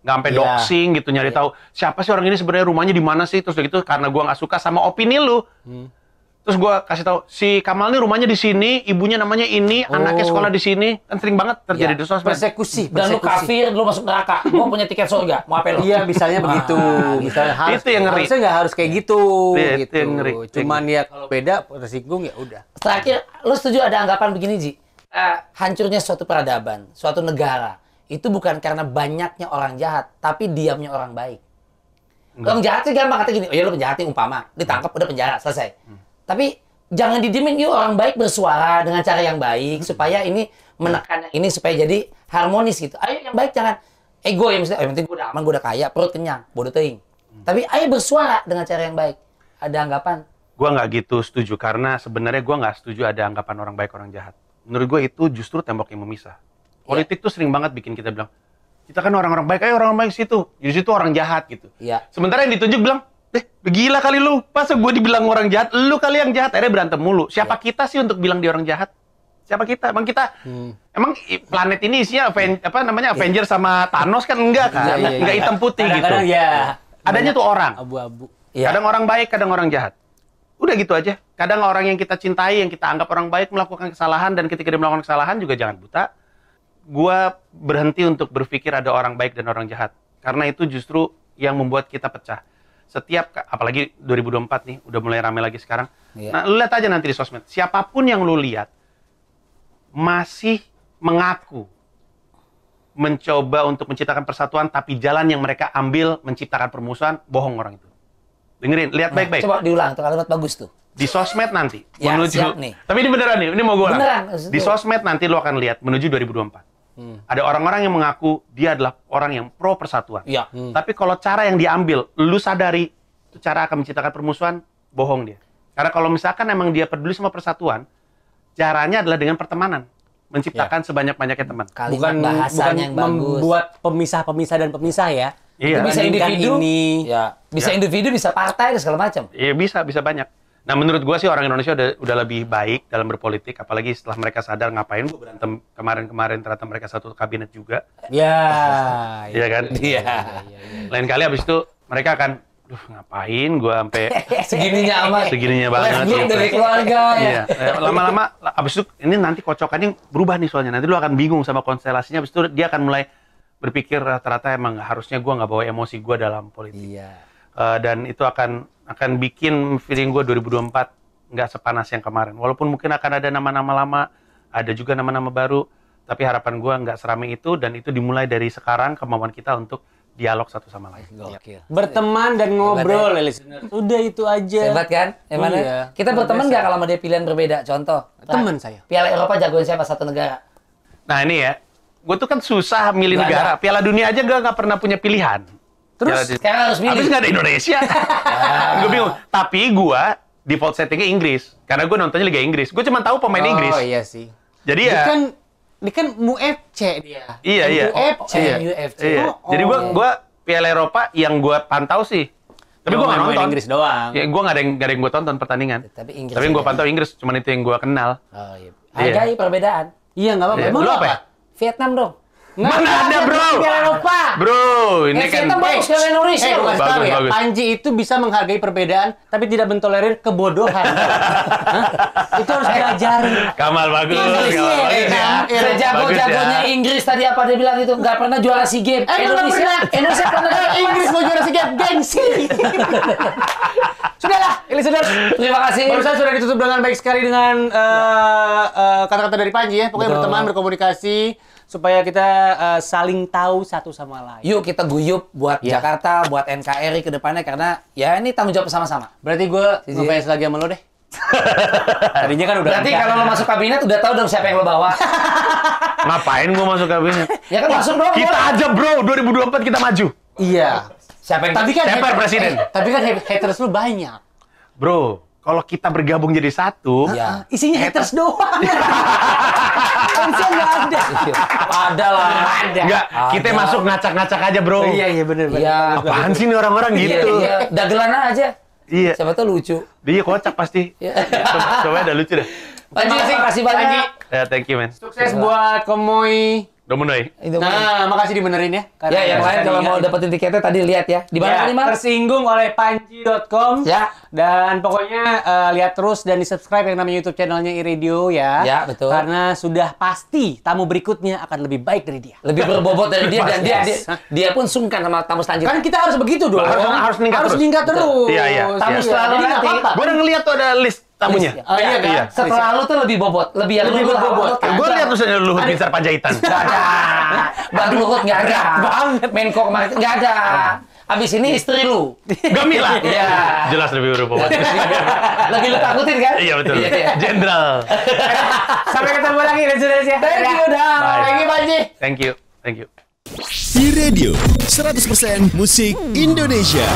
nggak sampai Iya. doxing gitu nyari tahu siapa sih orang ini sebenarnya rumahnya di mana sih terus gitu karena gua nggak suka sama opini lu. Hmm. Terus gua kasih tahu si Kamal nih rumahnya di sini, ibunya namanya ini, anaknya Oh. sekolah di sini. Kan sering banget terjadi Iya. di sosmed. Persekusi, Dan lu persekusi. kafir, lu masuk neraka. Gua punya tiket surga. Mau apa lu? Iya, misalnya begitu. Misalnya harus, Itu yang ngeri. Harusnya nggak harus kayak gitu. Itu gitu. yang ngeri. Cuman ya kalau beda tersinggung ya udah. Terakhir, lu setuju ada anggapan begini, Ji? Eh, hancurnya suatu peradaban, suatu negara, itu bukan karena banyaknya orang jahat, tapi diamnya orang baik. Orang jahat sih gampang kata gini, oh ya lu penjahat nih umpama, ditangkap udah penjara, selesai. Tapi jangan didiemin, yuk orang baik bersuara dengan cara yang baik, supaya ini menekan ini supaya jadi harmonis gitu. Ayo yang baik jangan ego ya misalnya, oh, yang penting gue udah aman, gue udah kaya, perut kenyang, bodoh teing. Tapi ayo bersuara dengan cara yang baik. Ada anggapan? Gua nggak gitu setuju karena sebenarnya gua nggak setuju ada anggapan orang baik orang jahat. Menurut gua itu justru tembok yang memisah. Politik tuh sering banget bikin kita bilang kita kan orang-orang baik, ayo orang baik situ, di situ orang jahat gitu. Iya. Sementara yang ditunjuk bilang, eh gila kali lu, masa gue dibilang orang jahat, lu kali yang jahat, akhirnya berantem mulu. Siapa Iya. kita sih untuk bilang dia orang jahat? Siapa kita? Emang kita, Hmm. emang planet ini isinya Aven- apa namanya Avenger sama Thanos kan enggak kan? Iya, iya, Enggak iya. hitam putih gitu. Kadang-kadang ya. Adanya tuh orang. Abu-abu. Iya. Kadang orang baik, kadang orang jahat. Udah gitu aja. Kadang orang yang kita cintai, yang kita anggap orang baik melakukan kesalahan dan ketika dia melakukan kesalahan juga jangan buta. Gua berhenti untuk berpikir ada orang baik dan orang jahat. Karena itu justru yang membuat kita pecah. Setiap apalagi 2024 nih udah mulai rame lagi sekarang. Iya. Nah, lu lihat aja nanti di sosmed. Siapa pun yang lu lihat masih mengaku mencoba untuk menciptakan persatuan tapi jalan yang mereka ambil menciptakan permusuhan bohong orang itu. Dengerin, lihat Nah, baik-baik. Coba diulang, tuh kalimat bagus tuh. Di sosmed nanti Ya, menuju siap nih. Tapi ini beneran nih, ini mau gue ulang. Beneran, maksud Di lu. sosmed nanti lo akan lihat menuju 2024. Hmm. Ada orang-orang yang mengaku dia adalah orang yang pro persatuan. Iya. Hmm. Tapi kalau cara yang diambil, lu sadari itu cara akan menciptakan permusuhan, bohong dia. Karena kalau misalkan emang dia peduli sama persatuan, caranya adalah dengan pertemanan, menciptakan sebanyak-banyaknya teman. Kalimat bukan bukan bahasanya yang bagus. membuat pemisah-pemisah dan pemisah ya. Iya. Itu bisa individu, ini. ya. Bisa Ya. individu, bisa partai dan segala macam. Iya bisa, bisa banyak. Nah menurut gua sih orang Indonesia udah udah lebih baik dalam berpolitik, apalagi setelah mereka sadar ngapain gua berantem kemarin-kemarin ternyata mereka satu kabinet juga, Ya. iya kan? Iya. Lain kali abis itu mereka akan Duh, ngapain gue sampai Segininya amat. segininya banget. Gitu. dari keluarga ya. Iya, eh, lama-lama abis itu ini nanti kocokannya berubah nih soalnya. Nanti lu akan bingung sama konstelasinya. Abis itu dia akan mulai berpikir rata-rata emang harusnya gua nggak bawa emosi gua dalam politik. Iya. Eh, dan itu akan akan bikin feeling gua 2024 nggak sepanas yang kemarin. Walaupun mungkin akan ada nama-nama lama, ada juga nama-nama baru, tapi harapan gua nggak serame itu dan itu dimulai dari sekarang kemauan kita untuk dialog satu sama lain. Gokil. Berteman dan ngobrol, ya, listener. Udah itu aja. Hebat kan? Hebat kan? Iya. Kita berteman nggak kalau sama dia pilihan berbeda? Contoh. Temen Nah, saya. Piala Eropa jagoin siapa satu negara? Nah ini ya, gue tuh kan susah milih negara. Piala Dunia aja gue nggak pernah punya pilihan. Terus Dunia. sekarang harus milih. Habis nggak ada Indonesia. gue bingung. Tapi gue default settingnya Inggris. Karena gue nontonnya Liga Inggris. Gue cuma tahu pemain Inggris. Oh iya sih. Jadi Dia ya. kan dia kan MUFC dia. Iya iya. MUFC. Iya. UFC. Iya. Oh, Jadi gue oh. gue Piala Eropa yang gue pantau sih. Tapi gue nggak main nonton. Inggris doang. Ya, gue nggak ada yang nggak ada yang gue tonton pertandingan. Tapi Inggris Tapi gue aja. pantau Inggris. Cuman itu yang gue kenal. Oh iya. Iya. Hargai perbedaan. Iya nggak apa-apa. Iya. Lu lu apa ya? Vietnam dong. Mana ada, bro? Piala. Bro, ini Eh, kan. Vietnam bagus ke Indonesia. Eh, tahu Bagus, ya, bagus. Panji itu bisa menghargai perbedaan, tapi tidak mentolerir kebodohan. Itu harus diajarin. Kamal bagus. Inggris, Kamal iya, bagus ya. iya. Sejago-jagonya Bagus ya. Inggris tadi apa dia bilang itu nggak pernah juara SEA Games. Eh, Indonesia, pernah. Indonesia pernah Eh, Inggris mau juara SEA Games, gengsi. Sudahlah, ini sudah. Terima kasih. Barusan sudah ditutup dengan baik sekali dengan eh, eh, kata-kata dari Panji ya. Pokoknya Betul. berteman, berkomunikasi supaya kita eh, saling tahu satu sama lain. Yuk kita guyup buat Ya. Jakarta, buat NKRI ke depannya karena ya ini tanggung jawab bersama-sama. Berarti gue ngefans lagi sama lo deh. Tadinya kan udah Berarti kalau lo masuk kabinet udah tahu dong siapa yang lo bawa. Ngapain gue masuk kabinet? ya kan masuk dong. Kita boleh. aja bro, 2024 kita maju. Iya. Siapa yang Tapi kan Siapa presiden? eh, tapi kan haters lu banyak. Bro, kalau kita bergabung jadi satu, Ya. Isinya haters doang. Fansnya nggak ada. ada lah. Ada. enggak, kita Ada. masuk ngacak-ngacak aja bro. Iya iya bener bener. Iya. Apaan sih nih orang-orang Iya, gitu? iya. Dagelan aja. Iya. Siapa tahu lucu. Dia kocak pasti. Iya. Coba, coba ada lucu deh. Panji, Terima kasih, terima kasih banyak. Ya, thank you man. Sukses buat Komoy. Itu Nah, makasih dibenerin ya. Ya, yang lain kalau mau dapetin tiketnya tadi lihat ya. Di mana Ya, kali, Mas? tersinggung oleh panji.com Ya. dan pokoknya eh, lihat terus dan di subscribe yang namanya YouTube channelnya iRadio ya. Ya, betul. Karena sudah pasti tamu berikutnya akan lebih baik dari dia. Lebih berbobot dari dia dan dia, dia dia pun sungkan sama tamu selanjutnya. Kan kita harus begitu dong. Harus- harus meningkat terus. meningkat terus. Iya, iya. Tamu Iya. selalu Jadi nanti. Gue udah ngeliat tuh ada list tamunya. Oh, iya kan? Iya. Setelah lu tuh lebih bobot, lebih yang Lebih lu lu kagak. Gue lihat tulisannya Luhut Binsar Panjaitan. Nggak ada. Bang Luhut nggak ada. banget. Menko kemarin nggak ada. Abis ini istri lu. Gamilah. Iya. Jelas lebih berbobot. Lagi lu takutin kan? Iya betul. Iya, iya. Jenderal. Sampai ketemu lagi dan sudah ya. Thank you, dah. Thank you, Panji. Thank you. Thank you. Di Radio 100% musik Indonesia.